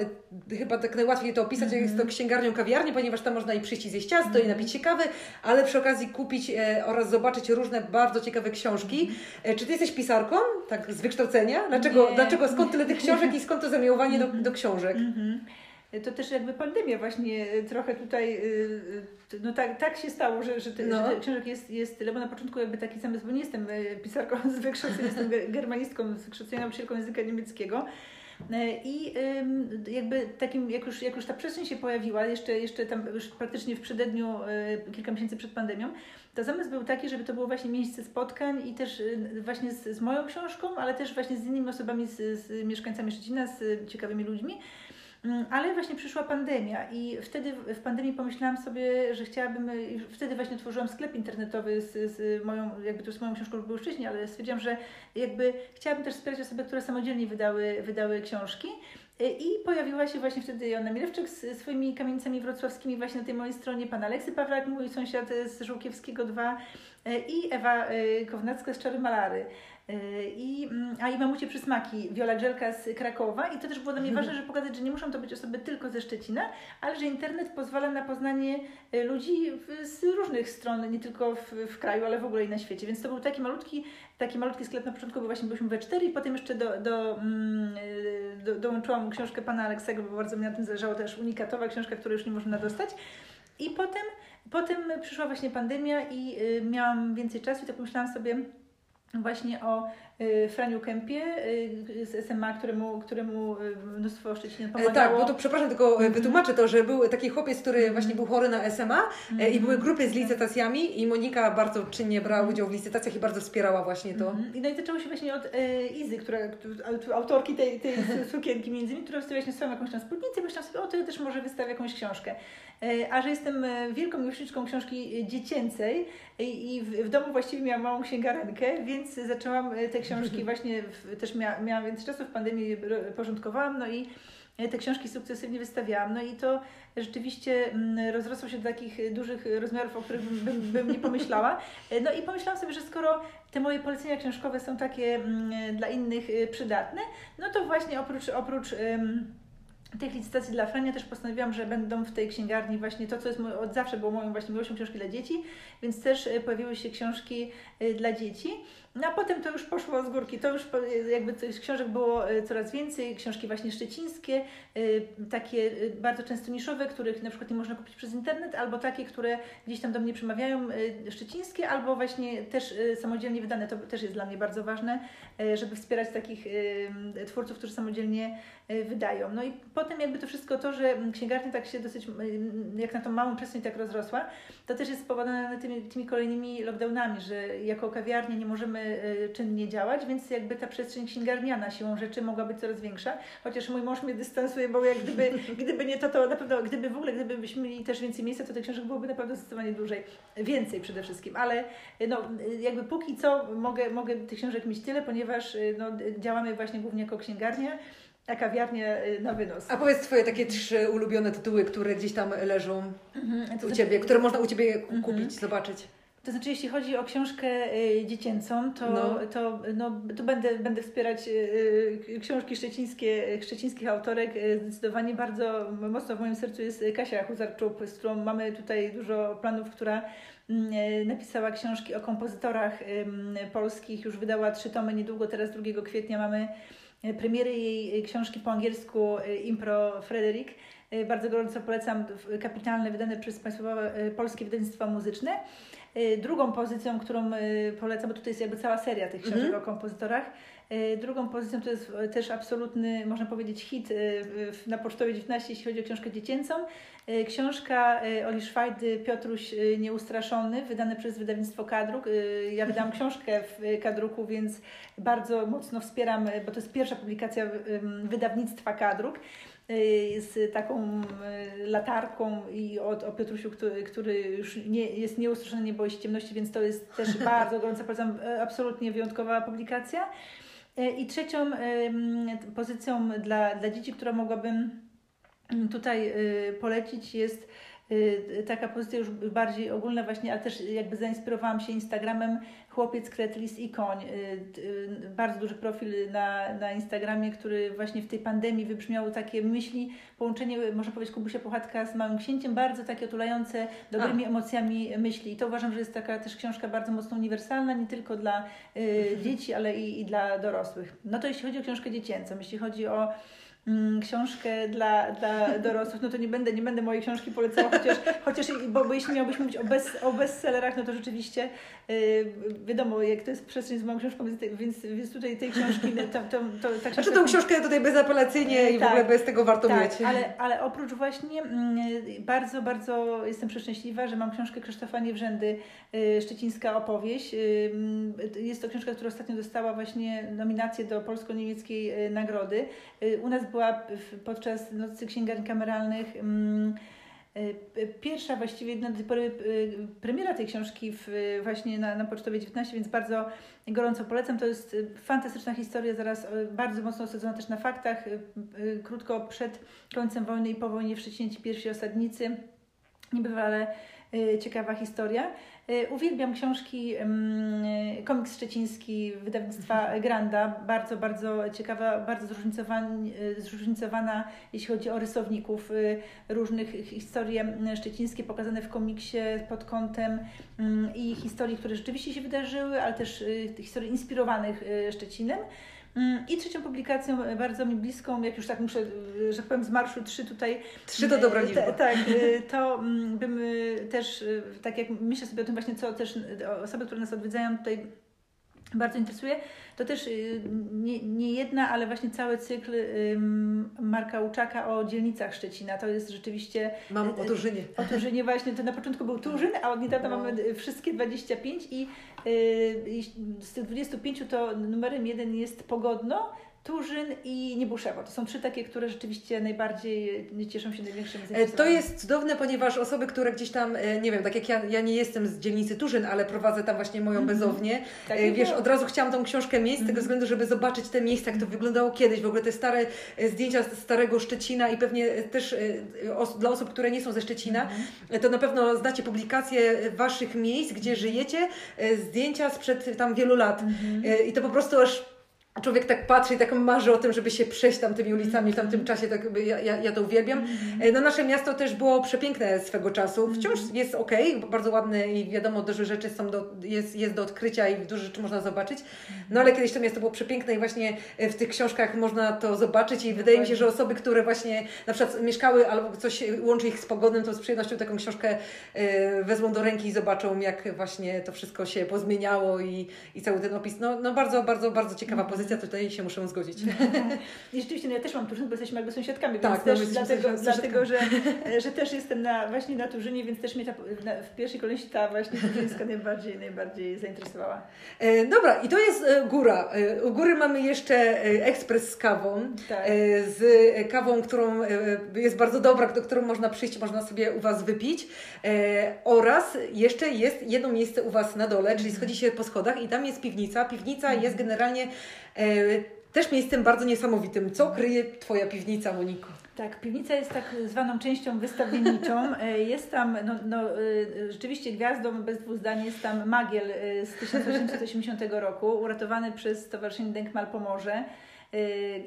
chyba tak najłatwiej to opisać, mm -hmm. jest to księgarnią kawiarnię, ponieważ tam można i przyjść i zjeść ciasto mm -hmm. i napić się kawy, ale przy okazji kupić oraz zobaczyć różne bardzo ciekawe książki. Mm -hmm. Czy Ty jesteś pisarką, tak z wykształcenia? Dlaczego, dlaczego skąd tyle tych książek i skąd to zamiłowanie do, do książek? Mhm. To też jakby pandemia właśnie trochę tutaj, y, y, no tak, tak się stało, że, że, ty, no. że książek jest, jest tyle, bo na początku jakby taki zamysł, bo nie jestem y, pisarką z wykształcenia, jestem germanistką z wykształcenia nauczycielką języka niemieckiego. I jakby takim, jak już, jak już ta przestrzeń się pojawiła, jeszcze, jeszcze tam już praktycznie w przededniu, kilka miesięcy przed pandemią, to zamysł był taki, żeby to było właśnie miejsce spotkań i też właśnie z, z moją książką, ale też właśnie z innymi osobami, z, z mieszkańcami Szczecina, z ciekawymi ludźmi. Mm, ale właśnie przyszła pandemia i wtedy w pandemii pomyślałam sobie, że chciałabym, wtedy właśnie otworzyłam sklep internetowy z, z moją, jakby to z moją książką było wcześniej, ale stwierdziłam, że jakby chciałabym też wspierać osoby, które samodzielnie wydały, wydały książki. Y, I pojawiła się właśnie wtedy Joanna Milewczyk z swoimi kamienicami wrocławskimi właśnie na tej mojej stronie, pan Aleksy Pawlak, mój sąsiad z Żółkiewskiego 2 y, i Ewa y, Kownacka z Czary Malary. I, mm, a i mamucie przysmaki, Wiola Grzelka z Krakowa i to też było dla mnie mhm. ważne, żeby pokazać, że nie muszą to być osoby tylko ze Szczecina, ale że internet pozwala na poznanie ludzi z różnych stron, nie tylko w, w kraju, ale w ogóle i na świecie. Więc to był taki malutki taki malutki sklep na początku, bo właśnie byliśmy we cztery i potem jeszcze do, do, mm, do, dołączyłam książkę pana Aleksego, bo bardzo mi na tym zależało, też unikatowa książka, której już nie można dostać. I potem, potem przyszła właśnie pandemia i y, miałam więcej czasu i tak pomyślałam sobie właśnie o Y, Franiu Kępie y, z SMA, któremu, któremu y, mnóstwo Szczecinian e, pomagało. Tak, bo to przepraszam, tylko mm -hmm. wytłumaczę to, że był taki chłopiec, który -hmm. właśnie był chory na SMA mm -hmm. i były grupy z licytacjami i Monika bardzo czynnie brała mhm. udział w licytacjach i bardzo wspierała właśnie to. Mhm. No i zaczęło się właśnie od e, Izy, która, autorki tej, tej sukienki między innymi, która wystawiła właśnie swoją jakąś tam spódnicę i myślałam sobie, o to ja też może wystawię jakąś książkę. E, a że jestem wielką miłośniczką książki dziecięcej i w, domu właściwie miałam małą księgarenkę, więc zaczęłam te książki właśnie w, też mia, miałam więcej czasu, w pandemii porządkowałam, no i e, te książki sukcesywnie wystawiałam. No i to rzeczywiście mm, rozrosło się do takich dużych rozmiarów, o których bym, bym nie pomyślała. E, no i pomyślałam sobie, że skoro te moje polecenia książkowe są takie mm, dla innych e, przydatne, no to właśnie oprócz, oprócz tych licytacji dla Frania też postanowiłam, że będą w tej księgarni właśnie to, co jest od zawsze było moją właśnie miłością książki dla dzieci, więc też pojawiły się książki dla dzieci. No a potem to już poszło z górki, to już jakby tych książek było e, coraz więcej, książki właśnie szczecińskie, e, takie e, bardzo często niszowe, których na przykład nie można kupić przez internet, albo takie, które gdzieś tam do mnie przemawiają, szczecińskie, albo właśnie też samodzielnie wydane, to też jest dla mnie bardzo ważne, żeby wspierać takich twórców, którzy samodzielnie wydają. No i potem jakby to wszystko to, że księgarnia tak się dosyć, jak na tą małą przestrzeń tak rozrosła, to też jest spowodowane tymi, tymi kolejnymi lockdownami, że jako kawiarnia nie możemy Y, czynnie działać, więc jakby ta przestrzeń księgarniana siłą rzeczy mogła być coraz większa. Chociaż mój mąż mnie dystansuje, bo jak gdyby, gdyby nie to, to na pewno, gdyby w ogóle, gdybyśmy mieli też więcej miejsca, to tych książek byłoby na pewno zdecydowanie dłużej. Więcej przede wszystkim, ale no, jakby póki co mogę, mogę tych książek mieć tyle, ponieważ y, no, działamy właśnie głównie jako księgarnia a kawiarnię na wynos. A powiedz Twoje takie trzy ulubione tytuły, które gdzieś tam leżą mhm, u Ciebie, które można u Ciebie kupić, mhm. zobaczyć. To znaczy, jeśli chodzi o książkę y, dziecięcą, to, no. to, no, to będę, będę wspierać y, y, książki szczecińskie, szczecińskich autorek. Zdecydowanie bardzo mocno w moim sercu jest Kasia Huzarczuk, z którą mamy tutaj dużo planów, która mm, napisała książki o kompozytorach polskich, już wydała trzy tomy, niedługo teraz 2 kwietnia mamy premiery jej książki po angielsku Impro Frederick. Bardzo gorąco polecam, kapitalne, wydane przez Państwowe Polskie Wydawnictwa Muzyczne. Y, drugą pozycją, którą y, polecam, bo tutaj jest jakby cała seria tych książek mm -hmm. o kompozytorach. Y, drugą pozycją to jest też absolutny, można powiedzieć, hit na Pocztowie 19, jeśli chodzi o książkę dziecięcą. Książka Oli Szwajdy, Piotruś Nieustraszony, wydane przez wydawnictwo Kadruk. Ja wydałam książkę w Kadruku, więc bardzo mocno wspieram, bo to jest pierwsza publikacja wydawnictwa Kadruk. Z taką latarką i o, o Piotrusiu, który, który już nie, jest nieustraszony, nie boi się ciemności, więc to jest też bardzo gorąco polecam, absolutnie wyjątkowa publikacja. I trzecią pozycją dla, dla dzieci, która mogłabym tutaj polecić jest Y, taka pozycja już bardziej ogólna właśnie, ale też jakby zainspirowałam się Instagramem Chłopiec, Kretlis i Koń. Y, y, bardzo duży profil na, na Instagramie, który właśnie w tej pandemii wybrzmiał takie myśli, połączenie, można powiedzieć, Kubusia Puchatka z Małym Księciem, bardzo takie otulające dobrymi A. emocjami myśli. I to uważam, że jest taka też książka bardzo mocno uniwersalna, nie tylko dla y, dzieci, ale i, i dla dorosłych. No to jeśli chodzi o książkę dziecięcą, jeśli chodzi o książkę dla, dla dorosłych, no to nie będę, nie będę mojej książki polecała, chociaż, chociaż bo, bo jeśli miałbyś mówić o, bez, o bestsellerach, no to rzeczywiście yy, wiadomo, jak to jest przestrzeń z moją książką, więc, więc, tutaj tej książki, to, to, to, ta książka... Znaczy tą książkę tutaj bezapelacyjnie i tak, w ogóle bez tego warto tak, mieć. Ale, ale oprócz właśnie mm, bardzo, bardzo jestem przeszczęśliwa, że mam książkę Krzysztofa Niewrzędy, yy, Szczecińska opowieść. Yy, jest to książka, która ostatnio dostała właśnie nominację do polsko-niemieckiej y, nagrody. Y, u nas była podczas Nocy Księgarni Kameralnych mm, y, pierwsza właściwie do tej pory y, premiera tej książki w, właśnie na, na Pocztowie 19, więc bardzo gorąco polecam. To jest y, fantastyczna historia, zaraz bardzo mocno osadzona też na faktach. Krótko przed końcem wojny i po wojnie w Szczecinie ci pierwsi osadnicy. Niebywale ciekawa historia. Y, uwielbiam książki, komiks szczeciński wydawnictwa Granda, bardzo, bardzo ciekawa, bardzo y, zróżnicowana, jeśli chodzi o rysowników, y, różnych historie szczecińskie pokazane w komiksie pod kątem i historii, które rzeczywiście się wydarzyły, ale też historii inspirowanych Szczecinem. Mm, I trzecią publikacją, e, bardzo mi bliską, jak już tak muszę, e, że tak powiem, z marszu trzy tutaj. Trzy to dobra liczba. Tak, to mm, bym też, tak jak myślę sobie o tym właśnie, co też osoby, które nas odwiedzają tutaj bardzo interesuje, to też y, nie, nie jedna, ale właśnie cały cykl Marka Łuczaka o dzielnicach Szczecina. To jest rzeczywiście... Mam o Turzynie. O Turzynie właśnie. To na początku był Turzyn, a od niedawna no. mamy wszystkie 25 i y, z tych 25 to numerem jeden jest Pogodno, Turzyn i Niebuszewo. To są trzy takie, które rzeczywiście najbardziej cieszą się największym e. To jest cudowne, ponieważ osoby, które gdzieś tam, e, nie wiem, tak jak ja, ja nie jestem z dzielnicy Turzyn, ale prowadzę tam właśnie moją -hmm. bezownię, tak, e, wiesz, od razu chciałam tą książkę mieć z tego mhm. względu, żeby zobaczyć te miejsca, jak to wyglądało kiedyś, w ogóle te stare zdjęcia z starego Szczecina i pewnie też dla osób, które nie są ze Szczecina, -hmm. to na pewno znacie publikacje Waszych miejsc, gdzie żyjecie, zdjęcia sprzed tam wielu lat mhm. i to po prostu aż człowiek tak patrzy i tak marzy o tym, żeby się przejść tam tymi ulicami w tamtym mhm. czasie, tak ja, ja, ja to uwielbiam. Mm. No nasze miasto też było przepiękne swego czasu. Mhm. Wciąż jest ok, bardzo ładne i wiadomo, dużo rzeczy są do, jest, jest do odkrycia i dużo rzeczy można zobaczyć. No ale kiedyś to miasto było przepiękne i właśnie e, w tych książkach można to zobaczyć i wydaje mi się, że osoby, które właśnie na przykład mieszkały albo coś łączy ich z pogodnym, to z przyjemnością taką książkę y, wezmą do ręki i zobaczą, jak właśnie to wszystko się pozmieniało i, i cały ten opis. No, no bardzo, bardzo, bardzo ciekawa pozycja pozycja, tutaj się muszę zgodzić. I rzeczywiście, no ja też mam Turzyn, bo jesteśmy jakby sąsiadkami, tak, więc no, też dlatego, dlatego że, że też jestem na, właśnie na Turzynie, więc też mnie ta, na, w pierwszej kolejności ta właśnie turzyńska najbardziej, najbardziej zainteresowała. E, dobra, i to jest e, góra. E, u góry mamy jeszcze e, ekspres z kawą, tak. E, z kawą, którą e, jest bardzo dobra, do którą można przyjść, można sobie u Was wypić oraz jeszcze jest jedno miejsce u Was na dole, czyli schodzi się po schodach i tam jest piwnica. Piwnica jest generalnie E, też miejscem bardzo niesamowitym. Co kryje Twoja piwnica, Moniko? Tak, piwnica jest tak zwaną częścią wystawienniczą. E, jest tam, no, no, e, rzeczywiście gwiazdą bez dwóch zdań jest tam Magiel z 1880 roku, uratowany przez Stowarzyszenie Denkmal Pomorze.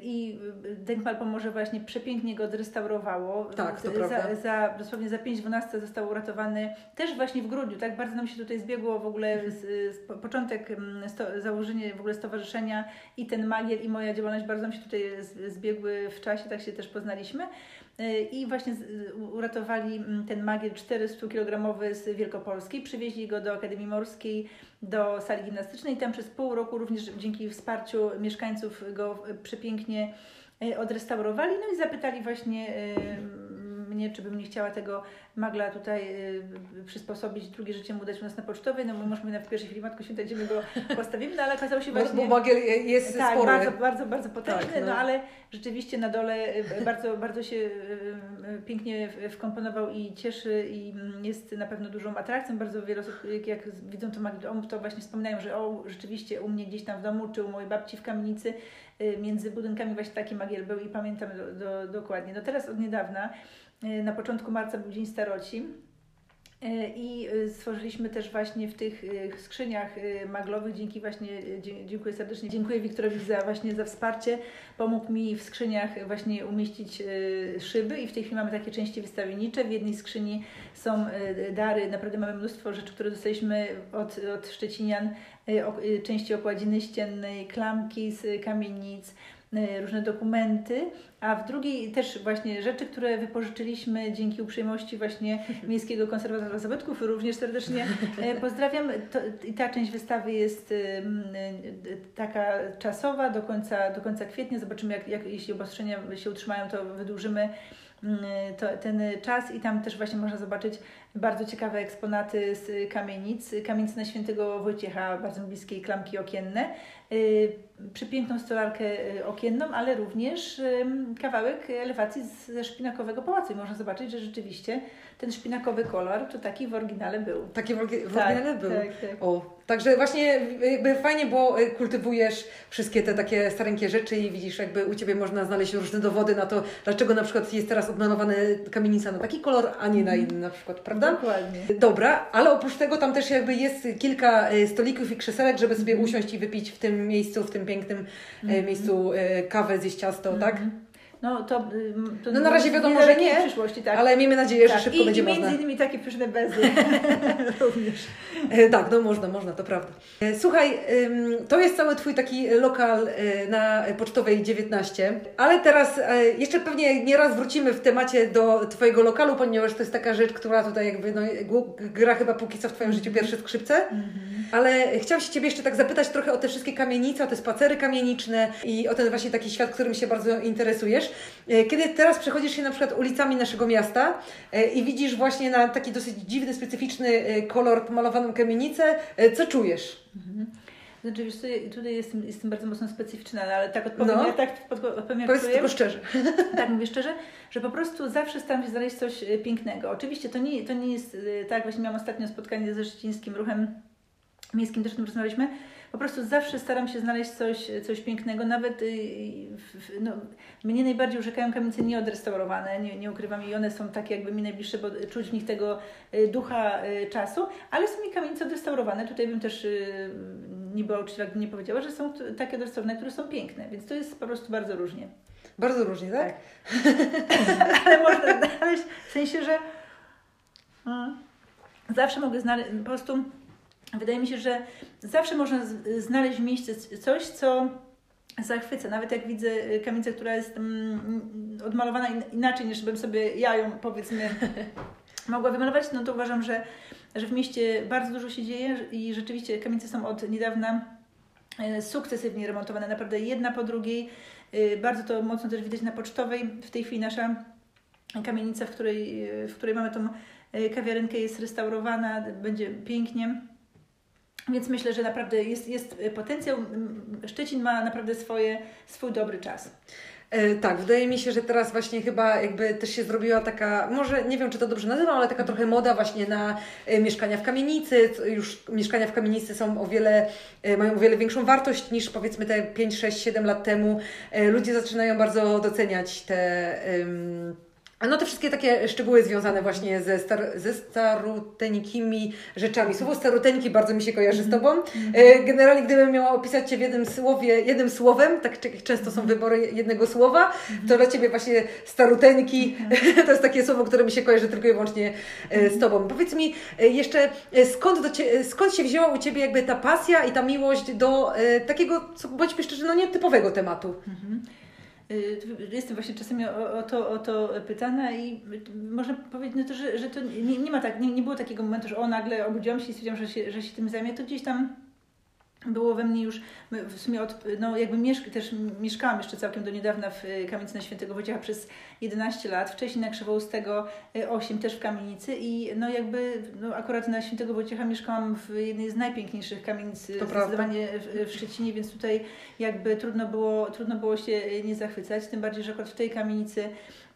I Denkmal pomoże właśnie przepięknie go odrestaurowało. Tak, to za, prawda. Za, dosłownie za 5-12 został uratowany też właśnie w grudniu. Tak bardzo nam się tutaj zbiegło w ogóle z, z początek, sto, założenie w ogóle stowarzyszenia i ten magiel i moja działalność bardzo nam się tutaj zbiegły w czasie, tak się też poznaliśmy. Y, i właśnie uratowali mm, ten magiel 400-kilogramowy z Wielkopolskiej, przywieźli go do Akademii Morskiej, do sali gimnastycznej. Tam przez pół roku również dzięki wsparciu mieszkańców go przepięknie y, odrestaurowali, no i zapytali właśnie y, mnie, czy bym nie chciała tego magla tutaj y, przysposobić, drugie życie mu dać u nas na pocztowej. No mój mąż mówi, w pierwszej chwili Matko Święta, gdzie my go postawimy, no ale okazało się właśnie... Bo, bo magiel jest tak, spory. bardzo, bardzo, bardzo potężny, Tak, no. no. ale rzeczywiście na dole y, bardzo, bardzo się y, y, pięknie wkomponował i cieszy i mm, jest na pewno dużą atrakcją. Bardzo wiele osób, jak, widzą to magię to właśnie wspominają, że o, rzeczywiście u mnie gdzieś tam w domu, czy u mojej babci w kamienicy, y, między budynkami właśnie taki magiel był i pamiętam do, do, dokładnie. No teraz od niedawna, y, na początku marca był Dzień Staroci, E, I y, stworzyliśmy też właśnie w tych skrzyniach maglowych, dzięki właśnie, dziękuję serdecznie, dziękuję Wiktorowi za właśnie za wsparcie. Pomógł mi w skrzyniach właśnie umieścić szyby i w tej chwili mamy takie części wystawiennicze. W jednej skrzyni są dary, naprawdę mamy mnóstwo rzeczy, które dostaliśmy od, od Szczecinian, części okładziny ściennej, klamki z kamienic, różne dokumenty, a w drugiej też właśnie rzeczy, które wypożyczyliśmy dzięki uprzejmości właśnie Miejskiego Konserwatora Zabytków. Również serdecznie e, pozdrawiam. I ta część wystawy jest y, taka czasowa do końca, do końca kwietnia. Zobaczymy, jak, jak jeśli obostrzenia się utrzymają, to wydłużymy mm, to, ten czas i tam też właśnie można zobaczyć bardzo ciekawe eksponaty z kamienic. Kamienic na świętego Wojciecha, bardzo bliskiej klamki okienne. Y, Przepiękną stolarkę y, okienną, ale również kawałek elewacji ze szpinakowego pałacu. I można zobaczyć, że rzeczywiście ten szpinakowy kolor to taki w oryginale był. Taki w, orgi- w Tak, oryginale był. tak, tak. O, także właśnie jakby fajnie, bo y, kultywujesz wszystkie te takie starenkie rzeczy i widzisz, jakby u Ciebie można znaleźć różne dowody na to, dlaczego na przykład jest teraz odmalowana kamienica na taki kolor, a nie na inny na przykład, prawda? Dokładnie. Dobra, ale oprócz tego tam też jakby jest kilka y, stolików i krzesełek, żeby sobie usiąść i wypić w tym miejscu, w tym pięknym y, miejscu y, kawę, zjeść ciasto, tak? Mhm. No to, ym, to No na razie wiadomo, że nie, przyszłości, tak. Ale miejmy nadzieję, tak. że szybko I, będzie i między można. innymi takie pyszne bezy również. E, Tak, no można, można, to prawda. E, Słuchaj, to jest cały Twój taki lokal e, na Pocztowej 19, ale teraz jeszcze pewnie nieraz wrócimy w temacie do Twojego lokalu, ponieważ to jest taka rzecz, która tutaj jakby no, gra chyba póki co w Twoim życiu pierwsze skrzypce. Ale chciałam się Ciebie jeszcze tak zapytać trochę o te wszystkie kamienice, o te spacery kamieniczne i o ten właśnie taki świat, którym się bardzo interesujesz. E, Kiedy teraz przechodzisz się na przykład ulicami naszego miasta e, i widzisz właśnie na taki dosyć dziwny, specyficzny e, kolor pomalowaną kamienicę, co czujesz? Znaczy, wiesz ja tutaj jestem, jestem bardzo mocno specyficzna, ale tak odpowiem, No. ja tak odpowiem jak Powiedz tylko szczerze. Tak, mówię szczerze, że po prostu zawsze staram się znaleźć coś pięknego. Oczywiście to nie, to nie jest tak, właśnie miałam ostatnio spotkanie ze szczecińskim ruchem miejskim, też o tym rozmawialiśmy. Po prostu zawsze staram się znaleźć coś, coś pięknego, nawet y, no, mnie najbardziej urzekają kamienice nieodrestaurowane, nie, nie ukrywam i one są takie jakby mi najbliższe, bo czuć w nich tego y, ducha y, czasu, ale są i kamienice odrestaurowane, tutaj bym też nie była uczciwa, gdybym nie powiedziała, że są takie odrestaurowane, które są piękne, więc to jest po prostu bardzo różnie. Bardzo różnie, tak? ale można znaleźć w sensie, że mm, zawsze mogę znaleźć, po prostu wydaje mi się, że zawsze można znaleźć w mieście coś, co zachwyca. Nawet jak widzę y, kamienicę, która jest mm, odmalowana in- inaczej niż bym sobie ja ją powiedzmy mogła wymalować, no to uważam, że, że w mieście bardzo dużo się dzieje i rzeczywiście kamienice są od niedawna e, sukcesywnie remontowane, naprawdę jedna po drugiej. E, Bardzo to mocno też widać na Pocztowej. W tej chwili nasza kamienica, w której, w której mamy tą e, kawiarenkę jest restaurowana, będzie pięknie. Więc myślę, że naprawdę jest, jest potencjał. Szczecin ma naprawdę swoje, swój dobry czas. E, tak, wydaje mi się, że teraz właśnie chyba jakby też się zrobiła taka, może nie wiem czy to dobrze nazywam, ale taka trochę moda właśnie na e, mieszkania w kamienicy. Już mieszkania w kamienicy są o wiele, e, mają o wiele większą wartość niż powiedzmy te 5, 6, 7 lat temu. E, ludzie zaczynają bardzo doceniać te. em, no te wszystkie takie szczegóły związane właśnie ze, star, ze staruteńkimi rzeczami. Słowo staruteńki bardzo mi się kojarzy z Tobą. E, Generalnie gdybym miała opisać Cię w jednym słowie, jednym słowem, tak często są wybory jednego słowa, to dla Ciebie właśnie staruteńki to jest takie słowo, które mi się kojarzy tylko i wyłącznie e, z Tobą. Powiedz mi e, jeszcze, skąd, cie, skąd się wzięła u Ciebie jakby ta pasja i ta miłość do takiego, co bądźmy szczerzy, no nietypowego tematu? Y, Jestem właśnie czasami o, o, to, o to pytana i można powiedzieć, no to, że, że to nie, nie ma tak, nie, nie było takiego momentu, że o nagle obudziłam się i stwierdziłam, że się, że się tym zajmie. To gdzieś tam było we mnie już w sumie od, no jakby mieszk też mieszkałam jeszcze całkiem do niedawna w kamienicy na Świętego Wojciecha przez 11 lat, wcześniej na Krzywoustego 8 y, też w kamienicy i no jakby no akurat na Świętego Wojciecha mieszkałam w jednej z najpiękniejszych kamienic to zdecydowanie w, w Szczecinie, więc tutaj jakby trudno było, trudno było się nie zachwycać, tym bardziej, że akurat w tej kamienicy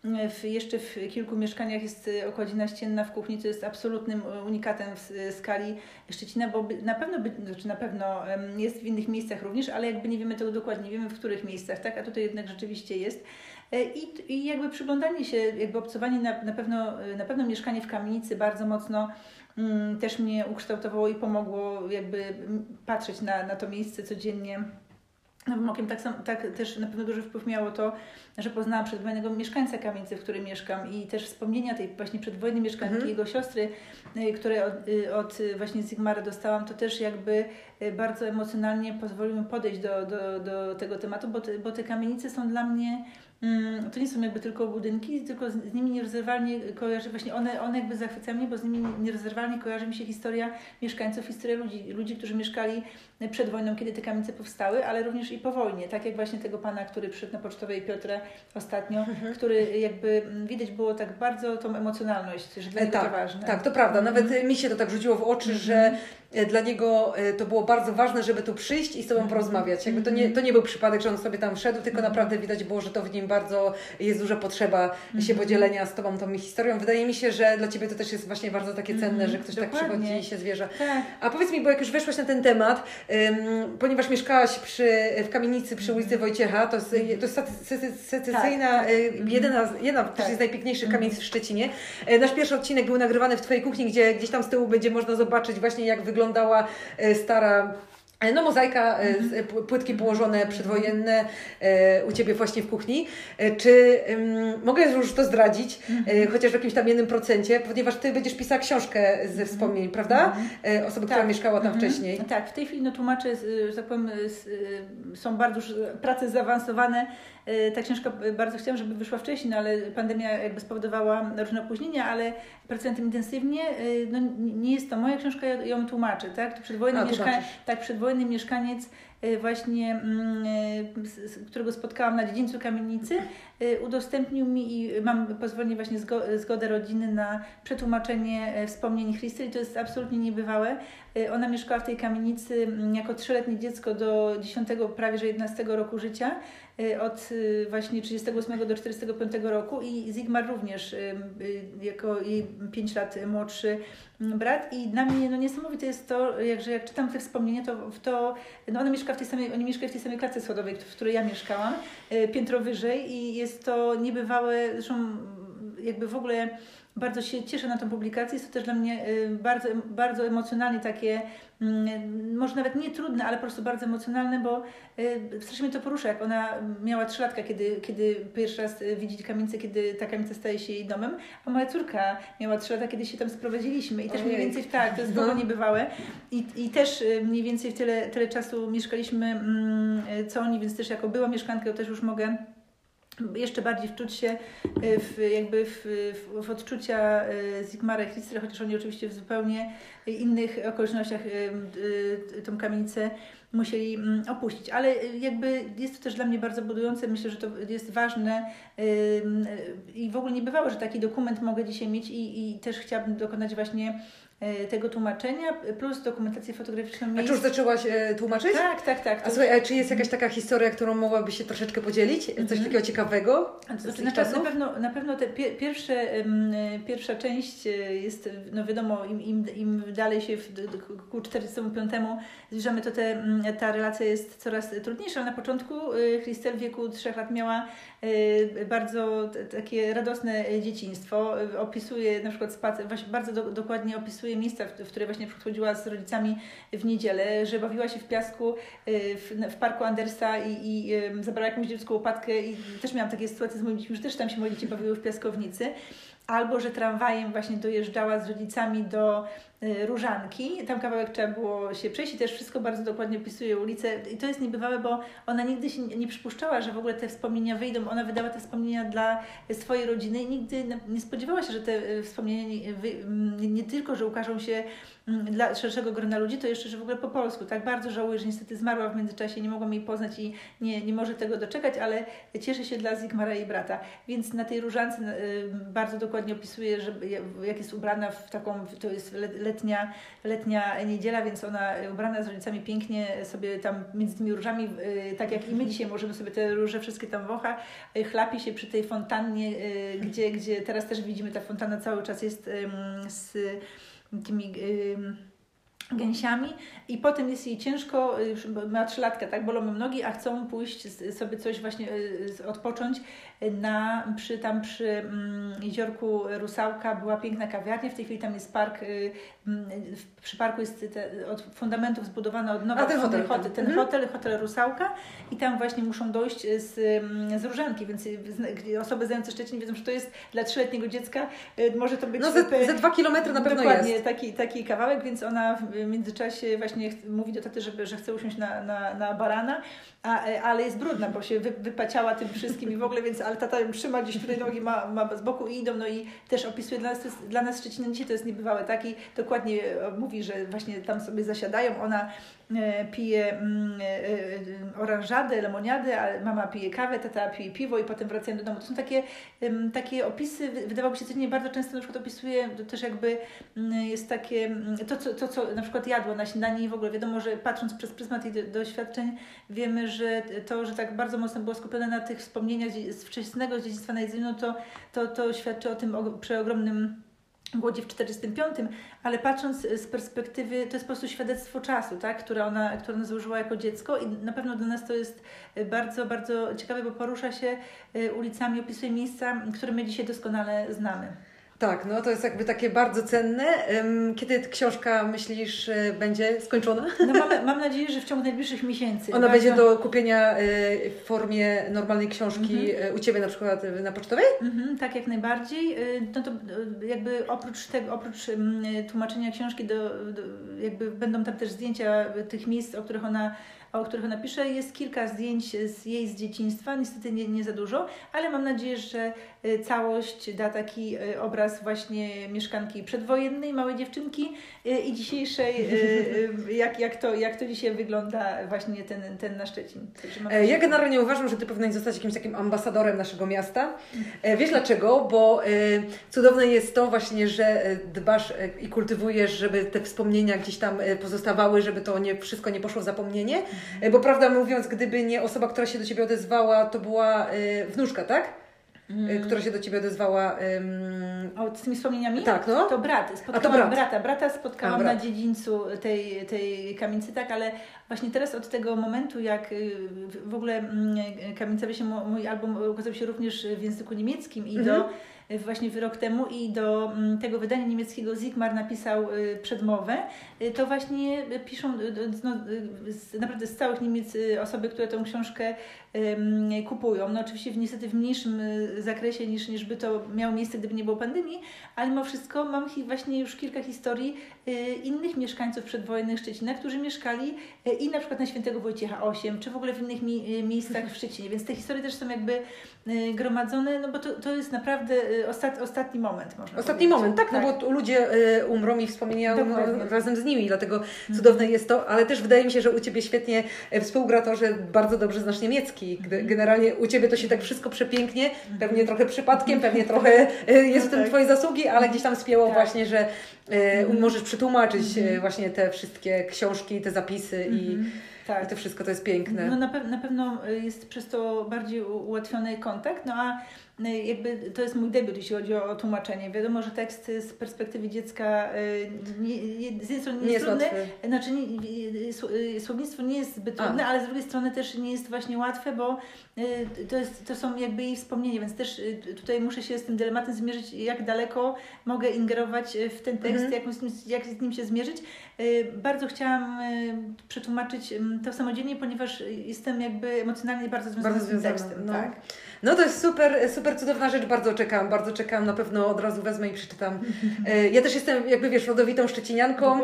w, jeszcze w kilku mieszkaniach jest e, okładzina ścienna w kuchni, to jest absolutnym e, unikatem w e, skali Szczecina, bo na pewno, znaczy na pewno jest w innych miejscach również, ale jakby nie wiemy tego dokładnie, nie wiemy w których miejscach, tak? A tutaj jednak rzeczywiście jest. I, I jakby przyglądanie się, jakby obcowanie na, na, pewno, na pewno mieszkanie w kamienicy bardzo mocno mm, też mnie ukształtowało i pomogło jakby patrzeć na, na to miejsce codziennie nowym okiem. Tak, sam, tak też na pewno duży wpływ miało to, że poznałam przedwojennego mieszkańca kamienicy, w której mieszkam i też wspomnienia tej właśnie przedwojennej mieszkanki, mhm. jego siostry, y, które od, y, od właśnie Zigmara dostałam, to też jakby y, bardzo emocjonalnie pozwoliło mi podejść do, do, do tego tematu, bo te, bo te kamienice są dla mnie to nie są jakby tylko budynki, tylko z, nimi nierozerwalnie kojarzy, właśnie one, one jakby zachwycają mnie, bo z nimi nierozerwalnie kojarzy mi się historia mieszkańców, historia ludzi, ludzi, którzy mieszkali przed wojną, kiedy te kamienice powstały, ale również i po wojnie, tak jak właśnie tego pana, który przyszedł na Pocztowej Piotrę ostatnio, mhm. który jakby mm, widać było tak bardzo tą emocjonalność, że dla niego tak, to ważne. Tak, to prawda. Nawet mhm. mi się to tak rzuciło w oczy, że mhm. E, dla niego e, to było bardzo ważne, żeby tu przyjść i z Tobą porozmawiać. Jakby to nie, to nie był przypadek, że on sobie tam wszedł, tylko naprawdę widać było, że to w nim bardzo jest duża potrzeba się podzielenia z Tobą tą historią. Wydaje mi się, że dla Ciebie to też jest właśnie bardzo takie cenne, że ktoś Dokładnie. tak przychodzi i się zwierza. Tak. A powiedz mi, bo jak już weszłaś na ten temat, um, ponieważ mieszkałaś przy, w kamienicy przy ulicy Wojciecha, to jest, to jest secesyjna, tak, tak. jedna, jedna tak. z najpiękniejszych kamienic w Szczecinie. E, nasz pierwszy odcinek był nagrywany w Twojej kuchni, gdzie gdzieś tam z tyłu będzie można zobaczyć właśnie jak wygląda wyglądała e, stara no mozaika, mm -hmm. płytki położone przedwojenne u Ciebie właśnie w kuchni. Czy um, mogę już to zdradzić, -hmm. chociaż w jakimś tam jednym procencie, ponieważ Ty będziesz pisała książkę ze mhm. wspomnień, prawda? Mm -hmm. Osoby, tak. która mieszkała tam mhm. wcześniej. Tak, w tej chwili no, tłumacze, że tak powiem, są bardzo już prace zaawansowane, E, ta książka e, bardzo chciałam, żeby wyszła wcześniej, no ale pandemia jakby spowodowała różne opóźnienia, ale pracuję tym intensywnie. E, no, nie jest to moja książka, ja ją tłumaczę, tak? To przedwojenny, A, mieszka- tak, przedwojenny mieszkaniec właśnie, mm, którego spotkałam na dziedzińcu kamienicy, udostępnił mi i mam pozwolenie właśnie zgodę rodziny na przetłumaczenie wspomnień Christy i to jest absolutnie niebywałe. Ona mieszkała w tej kamienicy mm, jako trzyletnie dziecko do 10, prawie że 11 roku życia. Y, od y, właśnie 38 do 45 roku i Zigmar również y, jako jej 5 lat młodszy mm, brat. I dla mnie no, niesamowite jest to, jak, że jak czytam te wspomnienia, to, to no, ona mieszka w tej samej, oni mieszkają w tej samej klatce schodowej, w której ja mieszkałam, piętro wyżej i jest to niebywałe, zresztą jakby w ogóle bardzo się cieszę na tą publikację. Jest to też dla mnie bardzo, bardzo emocjonalnie takie Mm, może nawet nie trudne, ale po prostu bardzo emocjonalne, bo y, strasznie mnie to porusza, jak ona miała trzylatka, kiedy, kiedy pierwszy raz y, widzi kamienicę, kiedy ta kamienica staje się jej domem, a moja córka miała trzy lata, kiedy się tam sprowadziliśmy i też mniej więcej tak, to jest no. niebywałe I, i też y, mniej więcej w tyle, tyle czasu mieszkaliśmy mm, co oni, więc też jako była mieszkanka, to też już mogę jeszcze bardziej wczuć się w, jakby w, w, w odczucia Zigmara i chociaż oni oczywiście w zupełnie innych okolicznościach tą kamienicę musieli mm, opuścić. Ale jakby jest to też dla mnie bardzo budujące. Myślę, że to jest ważne i w ogóle nie bywało, że taki dokument mogę dzisiaj mieć i, i też chciałabym dokonać właśnie tego tłumaczenia, plus dokumentację fotograficzną miejsc. A czy już zaczęłaś e, tłumaczyć? Tak, tak, tak. A słuchaj, a czy jest jakaś taka historia, którą mogłabyś się troszeczkę podzielić? Coś mm -hmm. takiego ciekawego? To znaczy, na, na, pewno, na pewno te pie, pierwsze, um, pierwsza część e, jest, no wiadomo, im, im, im dalej się w, ku 45 zbliżamy, to te, ta relacja jest coraz trudniejsza. Na początku Christel w wieku 3 lat miała bardzo takie radosne dzieciństwo. Opisuje na przykład spacer, właśnie bardzo do, dokładnie opisuje miejsca, w, w które właśnie przychodziła z rodzicami w niedzielę, że bawiła się w piasku y, w, w parku Andersa i, i zabrała jakąś dziecką łopatkę i też miałam takie sytuacje z moimi dziećmi, że też tam się moje dzieci bawiły w piaskownicy albo że tramwajem właśnie dojeżdżała z rodzicami do y, Różanki. Tam kawałek trzeba było się przejść i też wszystko bardzo dokładnie opisuje ulicę. I to jest niebywałe, bo ona nigdy się nie przypuszczała, że w ogóle te wspomnienia wyjdą. Ona wydała te wspomnienia dla swojej rodziny i nigdy nie spodziewała się, że te y, wspomnienia nie, nie tylko, że ukażą się dla szerszego grona ludzi, to jeszcze, że w ogóle po polsku. Tak bardzo żałuję, że niestety zmarła w międzyczasie, nie mogłam jej poznać i nie, nie może tego doczekać, ale cieszę się dla Zigmara i brata. Więc na tej różance y, bardzo dokładnie opisuje, że jak jest ubrana w taką, to jest letnia, letnia niedziela, więc ona ubrana z rodzicami pięknie sobie tam między tymi różami, y, tak jak i my dzisiaj możemy sobie te róże wszystkie tam wącha, y, chlapi się przy tej fontannie, gdzie, gdzie teraz też widzimy, ta fontanna cały czas jest z tymi gęsiami i potem jest jej ciężko, ma trzylatkę, tak, bolą nogi, a chcą pójść sobie coś właśnie odpocząć. Na, przy, tam przy mm, jeziorku Rusałka była piękna kawiarnia, w tej chwili tam jest park, y, przy parku jest te, od fundamentów zbudowana od nowa ten hotel, hotel, ten mhm. hotel, hotel Rusałka. I tam właśnie muszą dojść z, mm, z Różanki, więc osoby znające Szczecin wiedzą, że to jest dla trzyletniego dziecka, y, może to być... No ze, ze dwa kilometry na pewno dokładnie, jest. Taki, taki kawałek, więc ona w międzyczasie właśnie mówi do taty, żeby, że chce usiąść na, na, na barana, a, e, ale jest brudna, bo się wy, wypaciała tym wszystkim i w ogóle, więc ale tata ją trzyma gdzieś tutaj nogi ma, ma z boku i idą, no i też opisuje dla nas, dla nas Szczecina. Dzisiaj to jest niebywałe, tak? I dokładnie e, mówi, że właśnie tam sobie zasiadają, ona pije mm, oranżadę, lemoniadę, a mama pije kawę, tata pije piwo i potem wracają do domu. To są takie, takie opisy, wydawałoby się, codziennie bardzo często na przykład opisuje, też jakby mm, jest takie, mm, to co, to co na przykład jadło na śniadanie i w ogóle wiadomo, że patrząc przez pryzmat tych doświadczeń wiemy, że to, że tak bardzo mocno było skupione na tych wspomnieniach z wczesnego dziedzictwa na jedzeniu, to, to, to świadczy o tym przeogromnym głodzie w 45, ale patrząc z perspektywy, to jest po prostu świadectwo czasu, tak, które, ona, które ona złożyła jako dziecko i na pewno dla nas to jest bardzo, bardzo ciekawe, bo porusza się e, ulicami, opisuje miejsca, które my dzisiaj doskonale znamy. Tak, no to jest jakby takie bardzo cenne. Kiedy książka, myślisz, e, będzie skończona? No mam, mam nadzieję, że w ciągu najbliższych miesięcy. Ona będzie do kupienia e, w formie normalnej książki mhm. E, u Ciebie na przykład na pocztowej? Mhm, tak, jak najbardziej. No to jakby oprócz tego, oprócz tłumaczenia książki, do, do, jakby będą tam też zdjęcia tych miejsc, o których ona o których ona pisze. Jest kilka zdjęć z jej z dzieciństwa, niestety nie, nie za dużo, ale mam nadzieję, że całość da taki y, obraz właśnie mieszkanki przedwojennej, małej dziewczynki y, i dzisiejszej, jak, jak, to, jak to dzisiaj wygląda właśnie ten, ten na Szczecin. E, ja generalnie uważam, że Ty powinnaś zostać jakimś takim ambasadorem naszego miasta. E, wiesz dlaczego? Bo cudowne jest to właśnie, że dbasz i kultywujesz, żeby te wspomnienia gdzieś tam pozostawały, żeby to nie, wszystko nie poszło w zapomnienie. E, bo prawda mówiąc, gdyby nie osoba, która się do Ciebie odezwała, to była y, wnuczka, tak? Mm. która się do Ciebie odezwała. Um... O, z tymi wspomnieniami? Tak, no. To brat. Spotkałam A to brat. brata. Brata spotkałam A, brat. na dziedzińcu tej, tej kamienicy, tak, ale właśnie teraz od tego momentu, jak y, w ogóle mm, kamienica się, mój album ukazał się również w języku niemieckim i do mhm właśnie rok temu i do mm, tego wydania niemieckiego Zigmar napisał y, przedmowę, y, to właśnie piszą no, naprawdę z całych Niemiec y, osoby, które tę książkę kupują. No oczywiście w, niestety w mniejszym zakresie niż, niż by to miało miejsce, gdyby nie było pandemii, ale mimo wszystko mam właśnie już kilka historii innych mieszkańców przedwojennych Szczecina, którzy mieszkali i na przykład na Świętego Wojciecha 8, czy w ogóle w innych mi miejscach w Szczecinie, więc te historie też są jakby gromadzone, no bo to, to jest naprawdę ostat, ostatni moment, można Ostatni powiedzieć. moment, tak, tak, no bo ludzie y, umrą i wspomnienia no, razem z nimi, dlatego mhm. cudowne jest to, ale też wydaje mi się, że u Ciebie świetnie e, współgra to, że bardzo dobrze znasz niemiecki. Mhm. Generalnie u Ciebie to się tak wszystko przepięknie, mhm. pewnie trochę przypadkiem, pewnie trochę e, jest w tym no tak. Twoje zasługi, ale gdzieś tam spięło tak. właśnie, że y, możesz przetłumaczyć właśnie te wszystkie książki, te zapisy i tak. I to wszystko to jest piękne. No na, pe na pewno jest przez to bardziej ułatwiony kontakt, no a no jakby to jest mój debiut, jeśli chodzi o, tłumaczenie. Wiadomo, że tekst z perspektywy dziecka y, nie, z jednej strony nie jest trudny, znaczy nie, y, słownictwo nie jest zbyt trudne, A. ale z drugiej strony też nie jest właśnie łatwe, bo y, to, jest, to są jakby jej wspomnienia, więc też tutaj muszę się z tym dylematem zmierzyć, jak daleko mogę ingerować w ten tekst, mhm. jak, jak z nim się zmierzyć. Bardzo chciałam przetłumaczyć to samodzielnie, ponieważ jestem jakby emocjonalnie bardzo związana bardzo z tym tekstem. No. Tak? No to jest super, super cudowna rzecz, bardzo czekam, bardzo czekam, na pewno od razu wezmę i przeczytam. E, ja też jestem, jakby wiesz, rodowitą szczecinianką.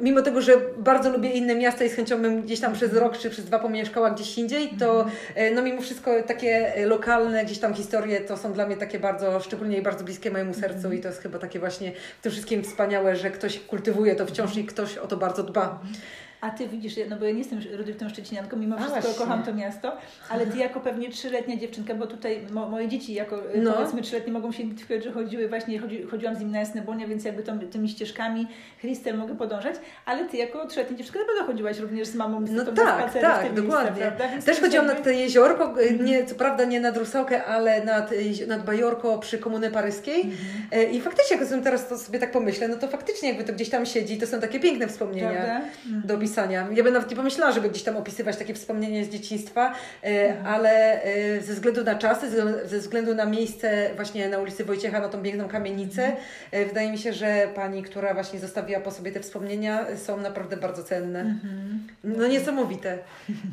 mimo tego, że bardzo lubię inne miasta i z chęcią bym gdzieś tam przez rok czy przez dwa pomieszkała gdzieś indziej, to e, no mimo wszystko takie lokalne gdzieś tam historie to są dla mnie takie bardzo, szczególnie i bardzo bliskie mojemu sercu i to jest chyba takie właśnie w tym wszystkim wspaniałe, że ktoś kultywuje to wciąż i ktoś o to bardzo dba. A ty widzisz, no bo ja nie jestem rodowitą szczecinianką, mimo A, wszystko właśnie. kocham to miasto, ale ty jako pewnie trzyletnia dziewczynka, bo tutaj mo, moje dzieci jako no. powiedzmy trzyletnie mogą się identyfikować, że chodziły właśnie, chodzi, chodziłam z nim na Jasnebonia, więc jakby tą, tymi ścieżkami Christel mogę podążać, ale ty jako trzyletnia dziewczynka na pewno chodziłaś również z mamą z no tak, tak, dokładnie. Miejsca, Też chodziłam jakby... nad to jeziorko, mm. nie, co prawda nie nad Rusałkę, ale nad, nad Bajorko przy Komuny Paryskiej mm. i faktycznie, jak teraz to sobie tak pomyślę, no to faktycznie jakby to gdzieś tam siedzi, to są takie piękne wspomnienia Prawda? do opisania. Ja bym nawet nie pomyślała, żeby gdzieś tam opisywać takie wspomnienie z dzieciństwa, e, mhm. ale e, ze względu na czasy, ze względu na miejsce właśnie na ulicy Wojciecha, na tą piękną kamienicę, mhm. e, wydaje mi się, że pani, która właśnie zostawiła po sobie te wspomnienia, są naprawdę bardzo cenne. Mhm. No niesamowite.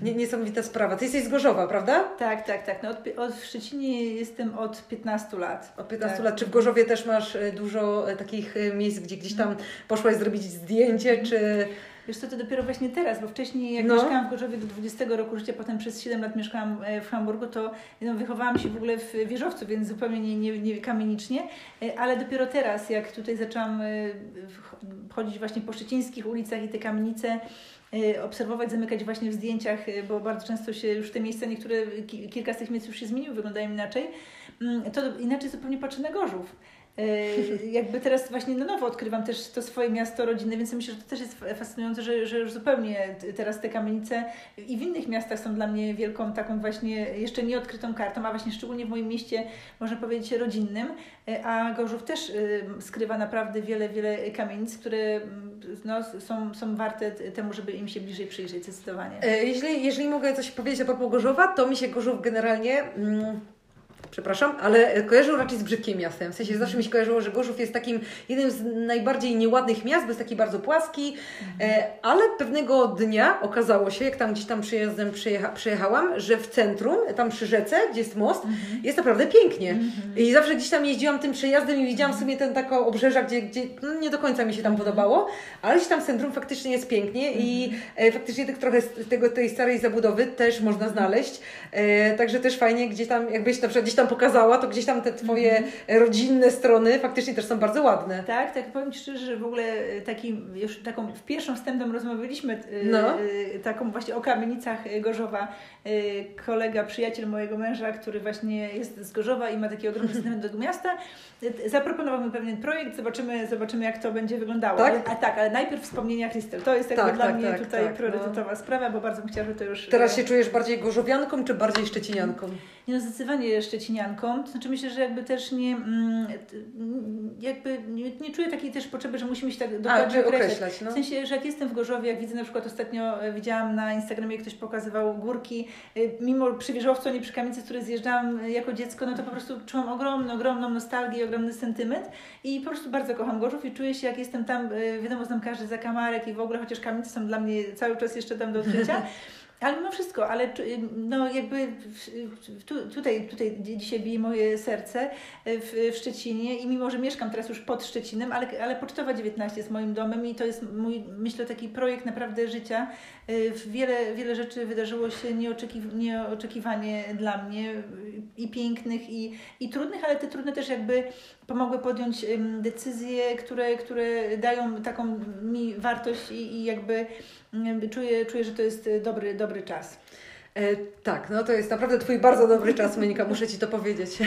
Nie, niesamowita sprawa. Ty jesteś z Gorzowa, prawda? Tak, tak, tak. No od, od w Szczecinie jestem od 15 lat. Od 15 tak. lat. Czy w Gorzowie też masz dużo takich miejsc, gdzie gdzieś tam poszłaś zrobić zdjęcie, czy... Wiesz co, to dopiero właśnie teraz, bo wcześniej jak no. mieszkałam w Gorzowie do 20 roku życia, potem przez 7 lat mieszkałam e, w Hamburgu, to no, wychowałam się w ogóle w wieżowcu, więc zupełnie nie, nie, nie kamienicznie, e, ale dopiero teraz, jak tutaj zaczęłam e, chodzić właśnie po szczecińskich ulicach i te kamienice, obserwować, zamykać właśnie w zdjęciach, bo bardzo często się już te miejsca, niektóre, kilka z tych miejsc już się zmieniły, wyglądają inaczej, mm, to inaczej zupełnie patrzę na Gorzów. E, jakby teraz właśnie na nowo odkrywam też to swoje miasto rodzinne, więc myślę, że to też jest fascynujące, że, że już zupełnie teraz te kamienice i w innych miastach są dla mnie wielką taką właśnie jeszcze nieodkrytą kartą, a właśnie szczególnie w moim mieście, można powiedzieć, rodzinnym, e, a Gorzów też e, skrywa naprawdę wiele, wiele kamienic, które mm, no, są, są warte temu, żeby im się bliżej przyjrzeć zdecydowanie. Jeśli, jeżeli mogę coś powiedzieć a propos Gorzowa, to mi się Gorzów generalnie... Mm przepraszam, ale kojarzył raczej z brzydkim miastem. W sensie zawsze mi się kojarzyło, że Gorzów jest takim jednym z najbardziej nieładnych miast, bo jest taki bardzo płaski, mhm. ale pewnego dnia okazało się, jak tam gdzieś tam przyjazdem przyjecha, przyjechałam, że w centrum, tam przy rzece, gdzie jest most, mhm. jest naprawdę pięknie. Mhm. I zawsze gdzieś tam jeździłam tym przejazdem i widziałam sobie ten taką obrzeża, gdzie, gdzie no nie do końca mi się tam mhm. podobało, ale gdzieś tam w centrum faktycznie jest pięknie i e, faktycznie tak trochę z tego, tej starej zabudowy też można znaleźć. E, także też fajnie, gdzie tam, jakbyś na przykład gdzieś tam tam pokazała, to gdzieś tam te Twoje mm rodzinne strony faktycznie też są bardzo ładne. Tak, tak. Powiem Ci szczerze, że w ogóle e, taki, już taką w pierwszym wstępem rozmawialiśmy e, no. taką właśnie o kamienicach Gorzowa. Kolega, przyjaciel mojego męża, który właśnie jest z Gorzowa i ma taki ogromny sentyment do miasta, zaproponował mi pewien projekt, zobaczymy, zobaczymy jak to będzie wyglądało. Tak? Ale, a tak, ale najpierw wspomnienia Krystel. To jest jakby tak, dla tak, mnie tak, tutaj tak, priorytetowa no. sprawa, bo bardzo bym chciała, że to już... Teraz się czujesz bardziej gorzowianką czy bardziej szczecinianką? Nie no, zdecydowanie szczecinianką. To znaczy myślę, że jakby też nie, mm, jakby nie, nie czuję takiej też potrzeby, że musimy się tak dokładnie A, określać. No. W sensie, że jak jestem w Gorzowie, jak widzę na przykład ostatnio, e, widziałam na Instagramie, ktoś pokazywał górki, e, mimo przy wieżowcu, nie przy kamienicy, które zjeżdżałam e, jako dziecko, no to po prostu czułam ogromną, ogromną nostalgię, ogromny sentyment i po prostu bardzo kocham Gorzów i czuję się, jak jestem tam, wiadomo, znam każdy zakamarek i w ogóle, chociaż kamienice są dla mnie cały czas jeszcze tam do odkrycia, Ale mimo wszystko, ale no jakby tu, tutaj, tutaj dzisiaj bije moje serce w, w Szczecinie i mimo, że mieszkam teraz już pod Szczecinem, ale, ale Pocztowa 19 jest moim domem i to jest mój, myślę, taki projekt naprawdę życia. Wiele, wiele rzeczy wydarzyło się nieoczeki, nieoczekiwanie dla mnie i pięknych i, i trudnych, ale te trudne też jakby pomogły podjąć decyzje, które, które dają taką mi wartość i, i jakby czuję, czuję, że to jest dobry, dobry czas. E, tak, no to jest naprawdę Twój bardzo dobry czas, Monika, muszę Ci to powiedzieć.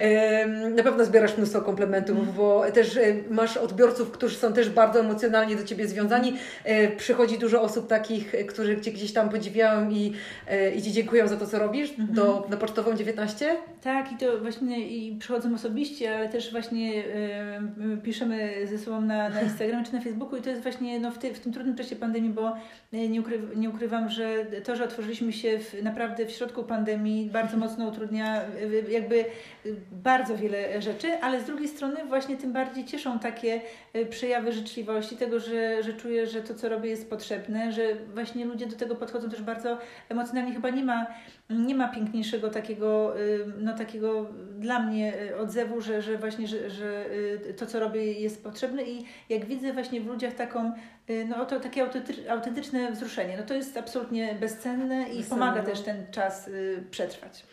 e, na pewno zbierasz mnóstwo komplementów, bo też e, masz odbiorców, którzy są też bardzo emocjonalnie do Ciebie związani. E, przychodzi dużo osób takich, e, którzy Cię gdzieś tam podziwiają i, e, i Ci dziękują za to, co robisz, mhm. do, na Pocztową 19. Tak, i to właśnie i przychodzą osobiście, ale też właśnie piszemy ze sobą na, na Instagramie czy na Facebooku i to jest właśnie no, w, ty, w tym trudnym czasie pandemii, bo nie, ukry, nie ukrywam, że to, że otworzyliśmy otworzyliśmy się w, naprawdę w środku pandemii, bardzo mocno utrudnia jakby bardzo wiele rzeczy, ale z drugiej strony właśnie tym bardziej cieszą takie przejawy życzliwości, tego, że, że czuję, że to, co robię jest potrzebne, że właśnie ludzie do tego podchodzą też bardzo emocjonalnie. Chyba nie ma, nie ma piękniejszego takiego, no takiego dla mnie odzewu, że, że właśnie, że, że to, co robię jest potrzebne i jak widzę właśnie w ludziach taką Y, no to takie autentyczne wzruszenie. No to jest absolutnie bezcenne i bezcenne. pomaga też ten czas y, przetrwać.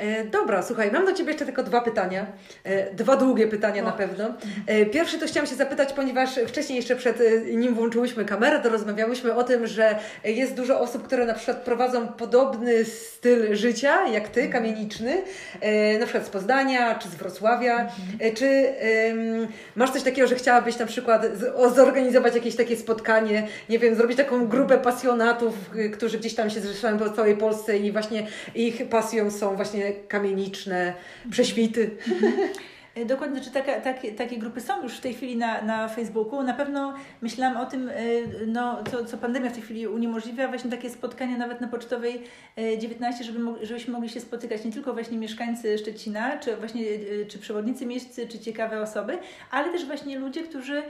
E, dobra, słuchaj, mam do Ciebie jeszcze tylko dwa pytania. E, dwa długie pytania o. na pewno. E, pierwszy to chciałam się zapytać, ponieważ wcześniej jeszcze przed nim włączyłyśmy kamerę, to rozmawiałyśmy o tym, że jest dużo osób, które na przykład prowadzą podobny styl życia jak Ty, mhm. kamieniczny, na przykład z Poznania czy z Wrocławia. Mhm. Czy masz coś takiego, że chciałabyś na przykład zorganizować jakieś takie spotkanie, nie wiem, zrobić taką grupę pasjonatów, którzy gdzieś tam się zrzeszają po całej Polsce i właśnie ich pasją są właśnie kamieniczne prześwity. dokładnie, czy taka, takie, takie grupy są już w tej chwili na, na Facebooku. Na pewno myślałam o tym, e, no, co, co pandemia w tej chwili uniemożliwia, właśnie takie spotkania nawet na Pocztowej 19, e, żeby, żebyśmy mogli się spotykać nie tylko właśnie mieszkańcy Szczecina, czy właśnie czy przewodnicy miejscy, czy ciekawe osoby, ale też właśnie ludzie, którzy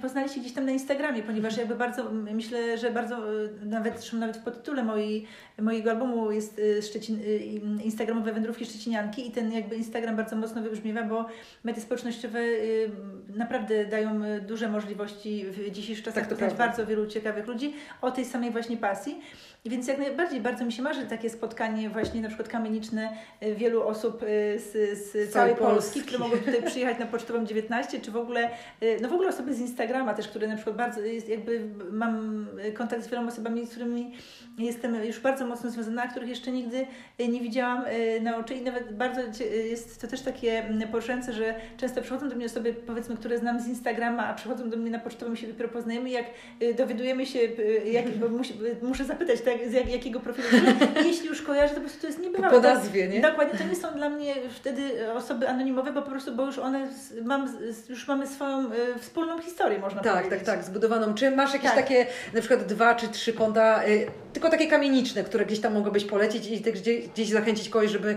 poznali się gdzieś tam na Instagramie, ponieważ jakby bardzo, myślę, że bardzo, nawet, nawet w podtytule mojego albumu jest Szczecin, Instagramowe wędrówki Szczecinianki i ten jakby Instagram bardzo mocno wybrzmiewa, bo media społecznościowe y, naprawdę dają y, duże możliwości w dzisiejszych czasach tak, poznać bardzo wielu ciekawych ludzi o tej samej właśnie pasji. Więc jak najbardziej bardzo mi się marzy takie spotkanie właśnie na przykład kamieniczne y, wielu osób z, z całej Polski, Polski, które mogą tutaj przyjechać na Pocztową 19, czy w ogóle, no w ogóle osoby z Instagrama też, które na przykład bardzo, jest, jakby mam kontakt z wieloma osobami, z którymi jestem już bardzo mocno związana, których jeszcze nigdy nie widziałam na oczy i nawet bardzo jest to też takie że często przychodzą do mnie osoby, powiedzmy, które znam z Instagrama, a przychodzą do mnie na pocztową się dopiero poznajemy, jak dowiadujemy się, jak, bo musi, muszę zapytać, tak, z jak, jakiego profilu, jeśli już kojarzę, to po prostu to jest niebywałe. Po nazwie, nie? Dokładnie, to nie są dla mnie wtedy osoby anonimowe, bo po prostu, bo już one, mam, już mamy swoją wspólną historię, można tak, powiedzieć. Tak, tak, tak, zbudowaną. Czy masz jakieś tak. takie, na przykład dwa czy trzy konta, tylko takie kamieniczne, które gdzieś tam mogłybyś polecić i gdzieś, gdzieś zachęcić kogoś, żeby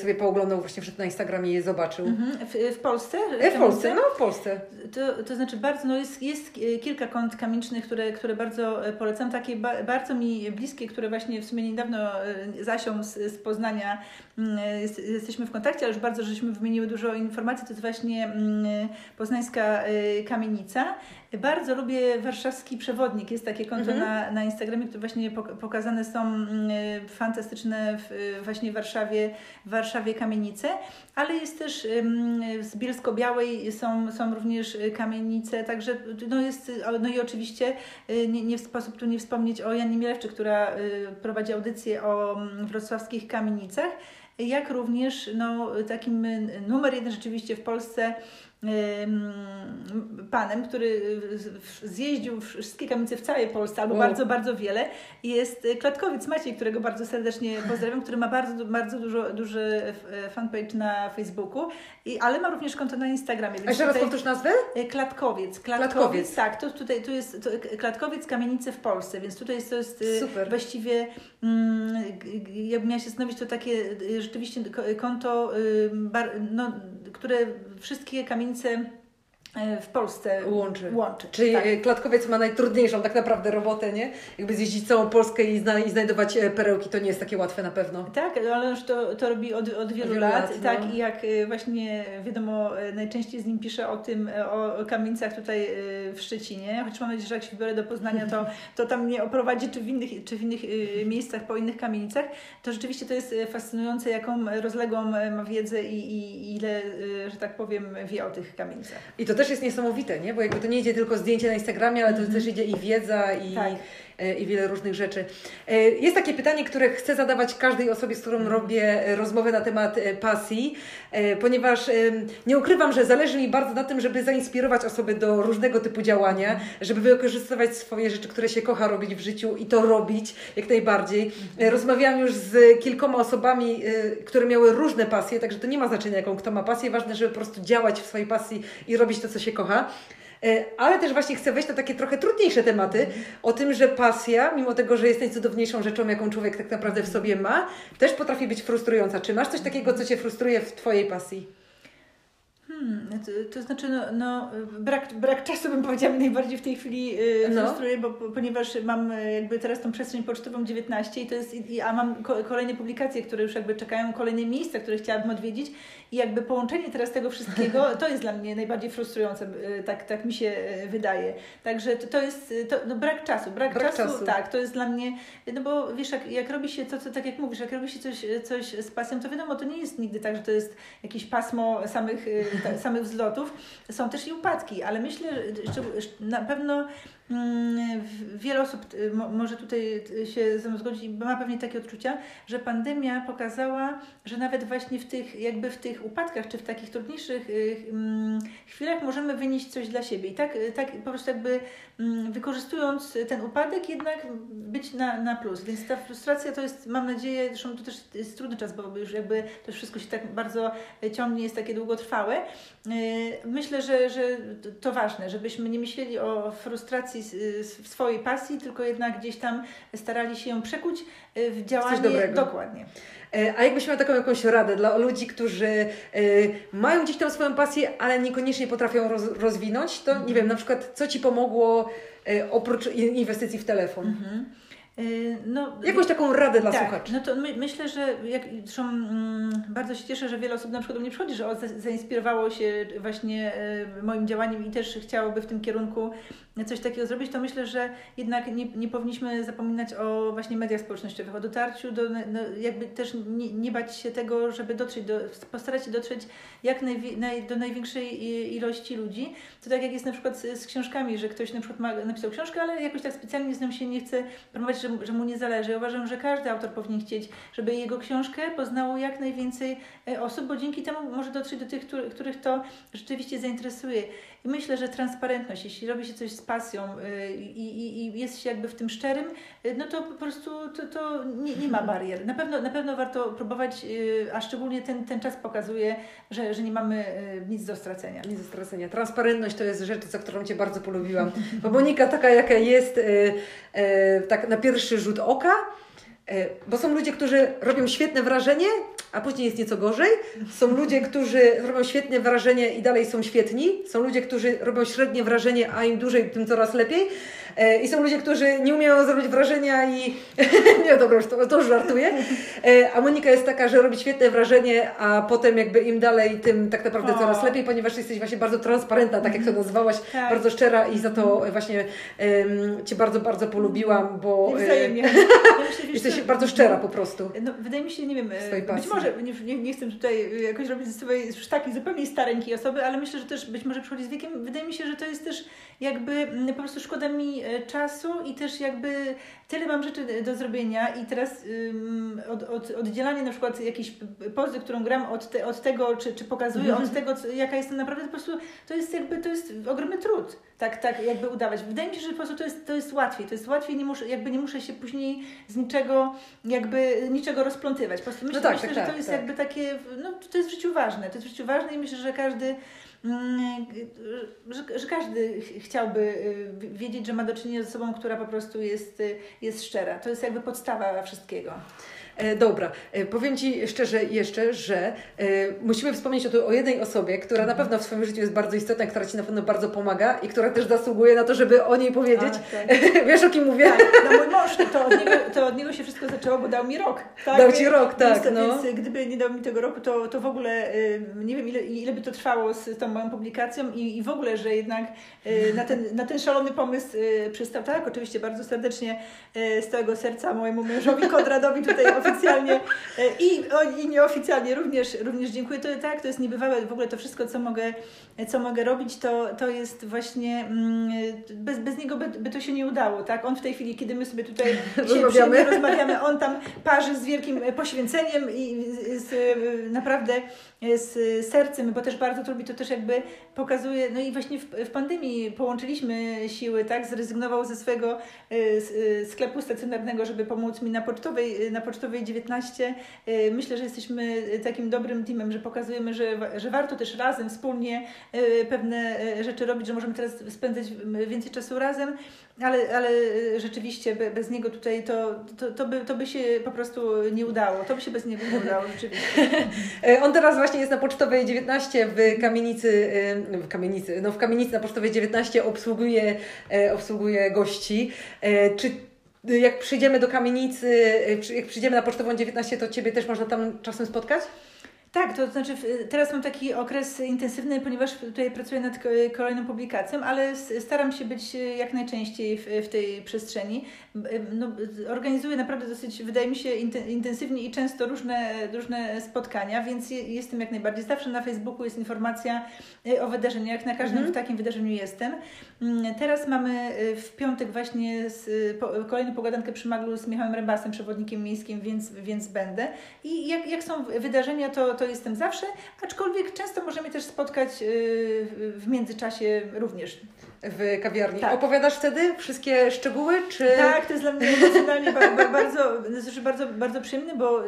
sobie pooglądał właśnie wszedł na Instagramie i je zobaczył. Mhm. W, w, Polsce? W, w Polsce, no w Polsce. To, to znaczy bardzo, no jest, jest kilka kont kamienicznych, które, które bardzo e, polecam. Takie ba, bardzo mi bliskie, które właśnie w sumie niedawno e, Zasią z, z Poznania mm, jest, jesteśmy w kontakcie, ale już bardzo żeśmy wymieniły dużo informacji. To jest właśnie mm, poznańska e, kamienica. Bardzo lubię warszawski przewodnik. Jest takie konto mhm. na, na Instagramie, które właśnie pokazane są mm, fantastyczne w, właśnie w Warszawie, w Warszawie kamienice, ale jest też z Bielsko-Białej są, są również kamienice, także no jest, no i oczywiście nie, nie w sposób tu nie wspomnieć o Janie Mielewczy, która prowadzi audycję o mm, wrocławskich kamienicach, jak również no, takim numer jeden rzeczywiście w Polsce panem, który zjeździł wszystkie kamienice w całej Polsce, albo bardzo, bardzo wiele. Jest Klatkowiec Maciej, którego bardzo serdecznie pozdrawiam, który ma bardzo, bardzo dużo, duży fanpage na Facebooku, i, ale ma również konto na Instagramie. A jeszcze raz powtórz nazwę? E, Klatkowiec. Klatkowiec. Klatkowiec. Tak, to tutaj tu jest to, Klatkowiec Kamienice w Polsce, więc tutaj jest, to jest e, Super. właściwie, mm, jakbym miała się zastanowić, to takie e, rzeczywiście konto, no, które wszystkie kamienice w Polsce łączy. łączy Czyli tak. E, klatkowiec ma najtrudniejszą tak naprawdę robotę, nie? Jakby zjeździć całą Polskę i, zna, i znajdować e, perełki, to nie jest takie łatwe na pewno. Tak, ale już to, to robi od, od wielu, lat. lat no. Tak, i jak właśnie wiadomo, najczęściej z nim piszę o tym, o kamienicach tutaj w Szczecinie, choć mam nadzieję, że jak się wybiorę do Poznania, to, to tam mnie oprowadzi, czy w innych, czy w innych miejscach, po innych kamienicach. To rzeczywiście to jest fascynujące, jaką rozległą ma wiedzę i, i ile, że tak powiem, wie o tych kamienicach. I to też jest niesamowite, nie? Bo jakby to nie idzie tylko zdjęcie na Instagramie, ale to mm też idzie i wiedza i, tak. E, i wiele różnych rzeczy. E, jest takie pytanie, które chcę zadawać każdej osobie, z którą mhm. robię e, rozmowę na temat pasji, ponieważ nie ukrywam, że zależy mi bardzo na tym, żeby zainspirować osoby do różnego typu działania, żeby wykorzystywać swoje rzeczy, które się kocha robić w życiu i to robić jak najbardziej. Rozmawiałam już z kilkoma osobami, które miały różne pasje, także to nie ma znaczenia, jaką kto ma pasję. Ważne, żeby po prostu działać w swojej pasji i robić to, co się kocha. E, ale też właśnie chcę wejść na takie trochę trudniejsze tematy, o tym, że pasja, mimo tego, że jest najcudowniejszą rzeczą, jaką człowiek tak naprawdę w sobie ma, też potrafi być frustrująca. Czy masz coś takiego, co Cię frustruje w Twojej pasji? Hmm, to, to, znaczy, no, no, brak, brak czasu bym powiedziała najbardziej w tej chwili yy, no. frustruje, bo, ponieważ mam e, jakby teraz tą przestrzeń pocztową 19 i to jest, i, a mam ko kolejne publikacje, które już jakby czekają, kolejne miejsca, które chciałabym odwiedzić i jakby połączenie teraz tego wszystkiego, to jest dla mnie najbardziej frustrujące, e, tak, tak mi się wydaje. Także to, to jest to, no, brak czasu, brak, brak czasu, czasu, tak, to jest dla mnie, no bo wiesz, jak, jak robi się to, co tak jak mówisz, jak robi się coś, coś z pasją, to wiadomo, to nie jest nigdy tak, że to jest jakieś pasmo samych samych wzlotów, są też i upadki, ale myślę, że na pewno Mm, wiele osób y, może tutaj y, się ze mną zgodzić, ma pewnie takie odczucia, że pandemia pokazała, że nawet właśnie w tych, jakby w tych upadkach, czy w takich trudniejszych y, mm, chwilach możemy wynieść coś dla siebie. I tak, tak po prostu jakby mm, wykorzystując ten upadek, jednak być na, na plus. Więc ta frustracja to jest, mam nadzieję, zresztą to też jest trudny czas, bo już jakby to wszystko się tak bardzo ciągnie, jest takie długotrwałe. Myślę, że, że to ważne, żebyśmy nie myśleli o frustracji w swojej pasji, tylko jednak gdzieś tam starali się ją przekuć y, w działanie. Dokładnie. E, a jakbyś miał taką jakąś radę dla ludzi, którzy y, mają gdzieś tam swoją pasję, ale niekoniecznie potrafią roz, rozwinąć, to nie wiem, na przykład co Ci pomogło y, oprócz inwestycji w telefon? Mhm. Y, no, Jakąś taką radę dla tak, słuchaczy. No to my, myślę, że jak, zresztą mm, bardzo się cieszę, że wiele osób na przykład do mnie przychodzi, że o, zainspirowało się właśnie y, moim działaniem i też chciałoby w tym kierunku coś takiego zrobić, to myślę, że jednak nie, nie powinniśmy zapominać o właśnie mediach społecznościowych, o dotarciu do, no, jakby też nie, nie, bać się tego, żeby dotrzeć, do, postarać się dotrzeć jak naj, naj, do największej ilości ludzi. To tak jak jest na przykład z, z, książkami, że ktoś na przykład ma, napisał książkę, ale jakoś tak specjalnie z nią się nie chce promować, że, że mu nie zależy. Uważam, że każdy autor powinien chcieć, żeby jego książkę poznało jak najwięcej e, osób, bo dzięki temu może dotrzeć do tych, których to rzeczywiście zainteresuje. I myślę, że transparentność, jeśli robi się coś z pasją y, i, i, i jest się jakby w tym szczerym, y, no to po prostu to, to nie, nie, ma barier. Na pewno, na pewno warto próbować, a szczególnie ten, ten czas pokazuje, że, że nie mamy nic do stracenia. Nic do stracenia. Transparentność to jest rzecz, za którą Cię bardzo polubiłam. Bo Monika taka, jaka jest, tak na pierwszy rzut oka, bo są ludzie, którzy robią świetne wrażenie, a później jest nieco gorzej. Są ludzie, którzy robią świetne wrażenie i dalej są świetni. Są ludzie, którzy robią średnie wrażenie, a im dłużej, tym coraz lepiej. E, I są ludzie, którzy nie umieją zrobić wrażenia i... nie, dobra, już to, to już żartuję. E, a Monika jest taka, że robi świetne wrażenie, a potem jakby im dalej, tym tak naprawdę coraz lepiej, ponieważ jesteś właśnie bardzo transparentna, tak jak to nazwałaś, tak. bardzo szczera i za to właśnie um, Cię bardzo, bardzo polubiłam, bo... E, wzajemnie. jesteś bardzo szczera po prostu. No, wydaje mi się, nie wiem, być może, nie, nie chcę tutaj jakoś robić ze swojej już takiej zupełnie stareńkiej osoby, ale myślę, że też być może przychodzi z wiekiem. Wydaje mi się, że to jest też jakby mm, po prostu szkoda mi e, czasu i też jakby tyle mam rzeczy do zrobienia i teraz um, od, od, oddzielanie na przykład jakiejś pozy, którą gram od, te, od tego, czy, czy pokazuję, mm -hmm. od tego, co, jaka jestem naprawdę, po prostu to jest jakby, to jest ogromny trud, tak, tak jakby udawać. Wydaje mi się, że po prostu to jest, to jest łatwiej, to jest łatwiej, nie muszę, jakby nie muszę się później z niczego, jakby niczego rozplątywać. Po prostu myślę, no tak, myślę tak, że to tak, jest tak. jakby takie, no to jest w życiu ważne, to jest w życiu ważne i myślę, że każdy że, że, każdy chciałby y, wiedzieć, że ma do czynienia z osobą, która po prostu jest, y, jest szczera. To jest jakby podstawa wszystkiego. E, dobra, e, powiem Ci szczerze jeszcze, że e, musimy wspomnieć o, o, jednej osobie, która na pewno w swoim życiu jest bardzo istotna, która Ci na pewno bardzo pomaga i która też zasługuje na to, żeby o niej powiedzieć. A, tak. Wiesz o kim mówię? Tak, no mój mąż, to od, niego, to od niego się wszystko zaczęło, bo dał mi rok. Tak? Dał Ci rok, tak. Więc, no. więc gdyby nie dał mi tego roku, to, to w ogóle nie wiem ile, ile by to trwało z tą moją publikacją i, i w ogóle, że jednak na ten, na ten szalony pomysł przystał. Tak, oczywiście bardzo serdecznie z całego serca mojemu mężowi Konradowi tutaj oficjalnie e, i, i nieoficjalnie również, również dziękuję. To tak, to jest niebywałe. W ogóle to wszystko, co mogę, co mogę robić, to, to jest właśnie mm, bez, bez niego by, by to się nie udało. Tak? On w tej chwili, kiedy my sobie tutaj rozmawiamy, rozmawiamy on tam parzy z wielkim poświęceniem i z, naprawdę z sercem, bo też bardzo to robi, to też jakby pokazuje, no i właśnie w, w pandemii połączyliśmy siły, tak, zrezygnował ze swojego e, sklepu stacjonarnego, żeby pomóc mi na pocztowej, na pocztowej Pocztowej 19. Y, myślę, że jesteśmy takim dobrym teamem, że pokazujemy, że, że warto też razem, wspólnie y, pewne y, rzeczy robić, że możemy teraz spędzać więcej czasu razem, ale, ale rzeczywiście bez niego tutaj to, to, to, by, to by się po prostu nie udało. To by się bez niego nie udało, rzeczywiście. On teraz właśnie jest na Pocztowej 19 w kamienicy, w kamienicy, no w kamienicy na Pocztowej 19 obsługuje, obsługuje gości. Czy jak przyjdziemy do kamienicy, jak przyjdziemy na Pocztową 19, to Ciebie też można tam czasem spotkać? Tak, to znaczy teraz mam taki okres intensywny, ponieważ tutaj pracuję nad kolejną publikacją, ale staram się być jak najczęściej w, w tej przestrzeni. No, organizuję naprawdę dosyć, wydaje mi się, intensywnie i często różne, różne spotkania, więc jestem jak najbardziej. Zawsze na Facebooku jest informacja y, o wydarzeniach, na każdym mhm. takim wydarzeniu jestem. Mm, teraz mamy w piątek właśnie z, po, kolejną pogadankę przy Maglu z Michałem Rybasem, przewodnikiem miejskim, więc, więc będę. I jak, jak są wydarzenia, to, to jestem zawsze, aczkolwiek często możemy też spotkać y, w międzyczasie również w kawiarni. Tak. Opowiadasz wtedy wszystkie szczegóły? Czy... Tak, to jest dla mnie emocjonalnie bardzo, znaczy bardzo, bardzo przyjemne, bo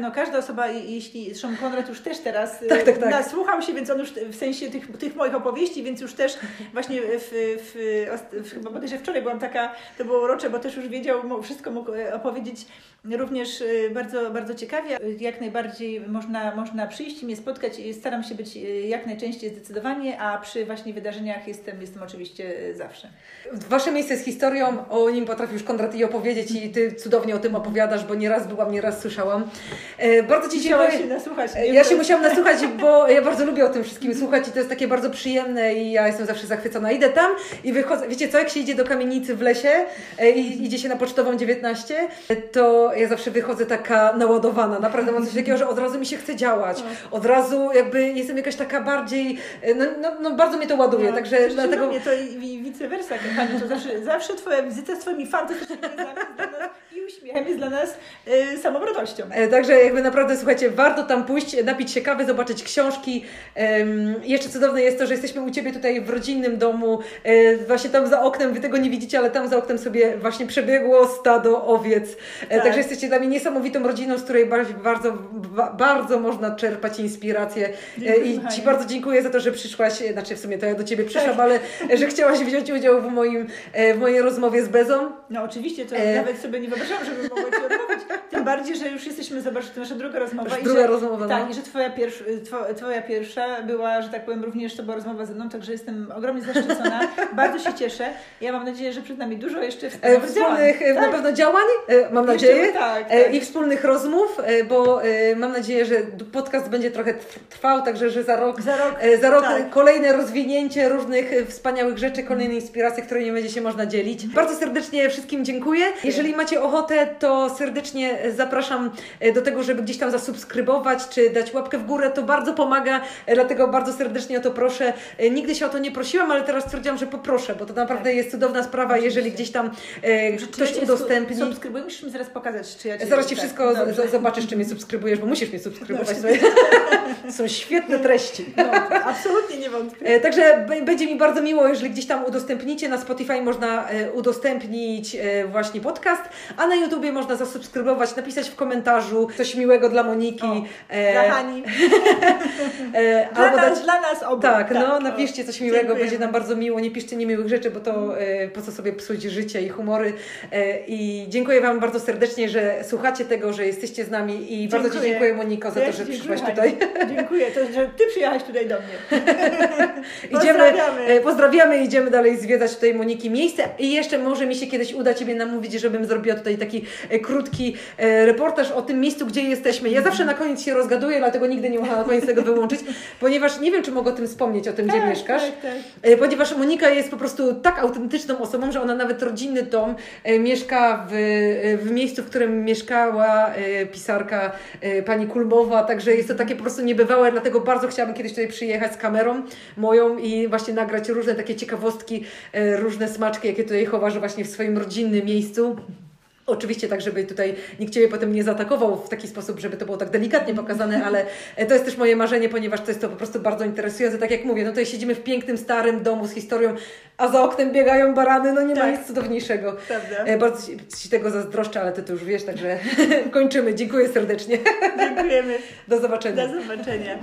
no, każda osoba, jeśli zresztą Konrad już też teraz tak, tak, tak. nasłuchał się, więc on już w sensie tych, tych moich opowieści, więc już też właśnie w, w, w, chyba bodajże wczoraj byłam taka, to było urocze, bo też już wiedział, wszystko mógł e, opowiedzieć również e, bardzo, bardzo ciekawie. Jak najbardziej można, można przyjść i mnie spotkać. Staram się być e, jak najczęściej zdecydowanie, a przy właśnie wydarzeniach jestem, jestem oczywiście oczywiście zawsze. Wasze miejsce z historią, o nim potrafi już Konrad i opowiedzieć i Ty cudownie o tym opowiadasz, bo nieraz byłam, nieraz słyszałam. E, bardzo Ci dziękuję. się nasłuchać. Ja się musiałam nasłuchać, bo ja bardzo lubię o tym wszystkim słuchać i to jest takie bardzo przyjemne i ja jestem zawsze zachwycona. Idę tam i wychodzę, wiecie co, jak się idzie do kamienicy w lesie e, i idzie się na Pocztową 19, to ja zawsze wychodzę taka naładowana. Naprawdę mam coś takiego, że od razu mi się chce działać. Od razu jakby jestem jakaś taka bardziej, e, no, no, no bardzo mnie to ładuje, no, także dlatego... Mnie to i vice versa, kochani, to zawsze, zawsze Twoja wizyta z Twoimi fantastycznymi i uśmiechem jest dla nas y, samą radością. E, także jakby naprawdę, słuchajcie, warto tam pójść, napić się kawy, zobaczyć książki. jeszcze cudowne jest to, że jesteśmy u Ciebie tutaj w rodzinnym domu, e, właśnie tam za oknem, Wy tego nie widzicie, ale tam za oknem sobie właśnie przebiegło stado owiec. E, tak. Także jesteście dla mnie niesamowitą rodziną, z której bardzo, bardzo, bardzo można czerpać inspirację. I Ci bardzo dziękuję za to, że przyszłaś, znaczy w sumie to ja do Ciebie przyszłam, tak. ale że chciałaś wziąć udział w, moim, w mojej rozmowie z Bezą. No oczywiście, to e... nawet sobie nie wyobrażałam, żeby mogła Ci odmówić. Tym bardziej, że już jesteśmy, zobacz, to nasza druga rozmowa. Już druga że, rozmowa, Tak, no. i że twoja, pierwsza, twoja pierwsza była, że tak powiem, również to była rozmowa ze mną, także jestem ogromnie zaszczycona. Bardzo się cieszę. Ja mam nadzieję, że przed nami dużo jeszcze e, wspólnych działań. na tak. pewno działań, e, mam jeszcze, nadzieję, tak, e, tak. i wspólnych rozmów, e, bo e, mam nadzieję, że podcast będzie trochę trwał, także że za rok, za rok, za rok tak. kolejne rozwinięcie różnych wspaniałych rzeczy, kolejne inspiracje, które nie będzie się można dzielić. Bardzo serdecznie wszystkim dziękuję. Jeżeli macie ochotę, to serdecznie zapraszam e, do tego, żeby gdzieś tam zasubskrybować, czy dać łapkę w górę. To bardzo pomaga, e, dlatego bardzo serdecznie o to proszę. E, nigdy się o to nie prosiłam, ale teraz stwierdziłam, że poproszę, bo to naprawdę tak. jest cudowna sprawa, jeżeli gdzieś tam ktoś udostępni. Subskrybuj, musisz mi zaraz pokazać, czy ja Cię Zaraz Ci wszystko zobaczysz, czy mnie subskrybujesz, bo musisz mnie subskrybować. Są świetne treści. No, absolutnie nie wątpię. Także będzie mi bardzo miło, jeżeli gdzieś tam udostępnicie. Na Spotify można udostępnić właśnie podcast, a na YouTubie można zasubskrybować, napisać w komentarzu coś miłego dla Moniki. O, e, dla Hani. e, dla, albo nas, dać, dla nas obu. Tak, tak no napiszcie coś miłego, Dziękujemy. będzie nam bardzo miło. Nie piszcie niemiłych rzeczy, bo to e, po co sobie psuć życie i humory. E, I dziękuję Wam bardzo serdecznie, że słuchacie tego, że jesteście z nami i dziękuję. bardzo Ci dziękuję Moniko za to, że przyszłaś tutaj. Dziękuję, to, że Ty przyjechałaś tutaj do mnie. idziemy, pozdrawiamy. Idziemy dalej zwiedzać tutaj Moniki miejsce i jeszcze może mi się kiedyś uda Ciebie namówić, żebym zrobiła tutaj taki e, krótki e, reportaż o tym miejscu, gdzie jesteśmy. Ja zawsze na koniec się rozgaduję, dlatego nigdy nie mogę na koniec tego wyłączyć, ponieważ nie wiem, czy mogę o tym wspomnieć, o tym, tak, gdzie mieszkasz. Tak, tak. E, ponieważ Monika jest po prostu tak autentyczną osobą, że ona nawet rodzinny dom mieszka w, w miejscu, w którym mieszkała pisarka pani Kulmowa, także jest to takie po prostu niebywałe, dlatego bardzo chciałabym kiedyś tutaj przyjechać z kamerą moją i właśnie nagrać różne takie ciekawostki, różne smaczki, jakie tutaj chowasz właśnie w swoim rodzinnym miejscu. Oczywiście tak, żeby tutaj nikt Ciebie potem nie zaatakował w taki sposób, żeby to było tak delikatnie pokazane, ale e, to jest też moje marzenie, ponieważ to jest to po prostu bardzo interesujące. Tak jak mówię, no tutaj siedzimy w pięknym, starym domu z historią, a za oknem biegają barany, no nie ma Tak. nic cudowniejszego. Prawda. E, Bardzo Ci, ci tego zazdroszczę, ale Ty to już wiesz, także kończymy. Dziękuję serdecznie. Dziękujemy. Do zobaczenia. Do zobaczenia.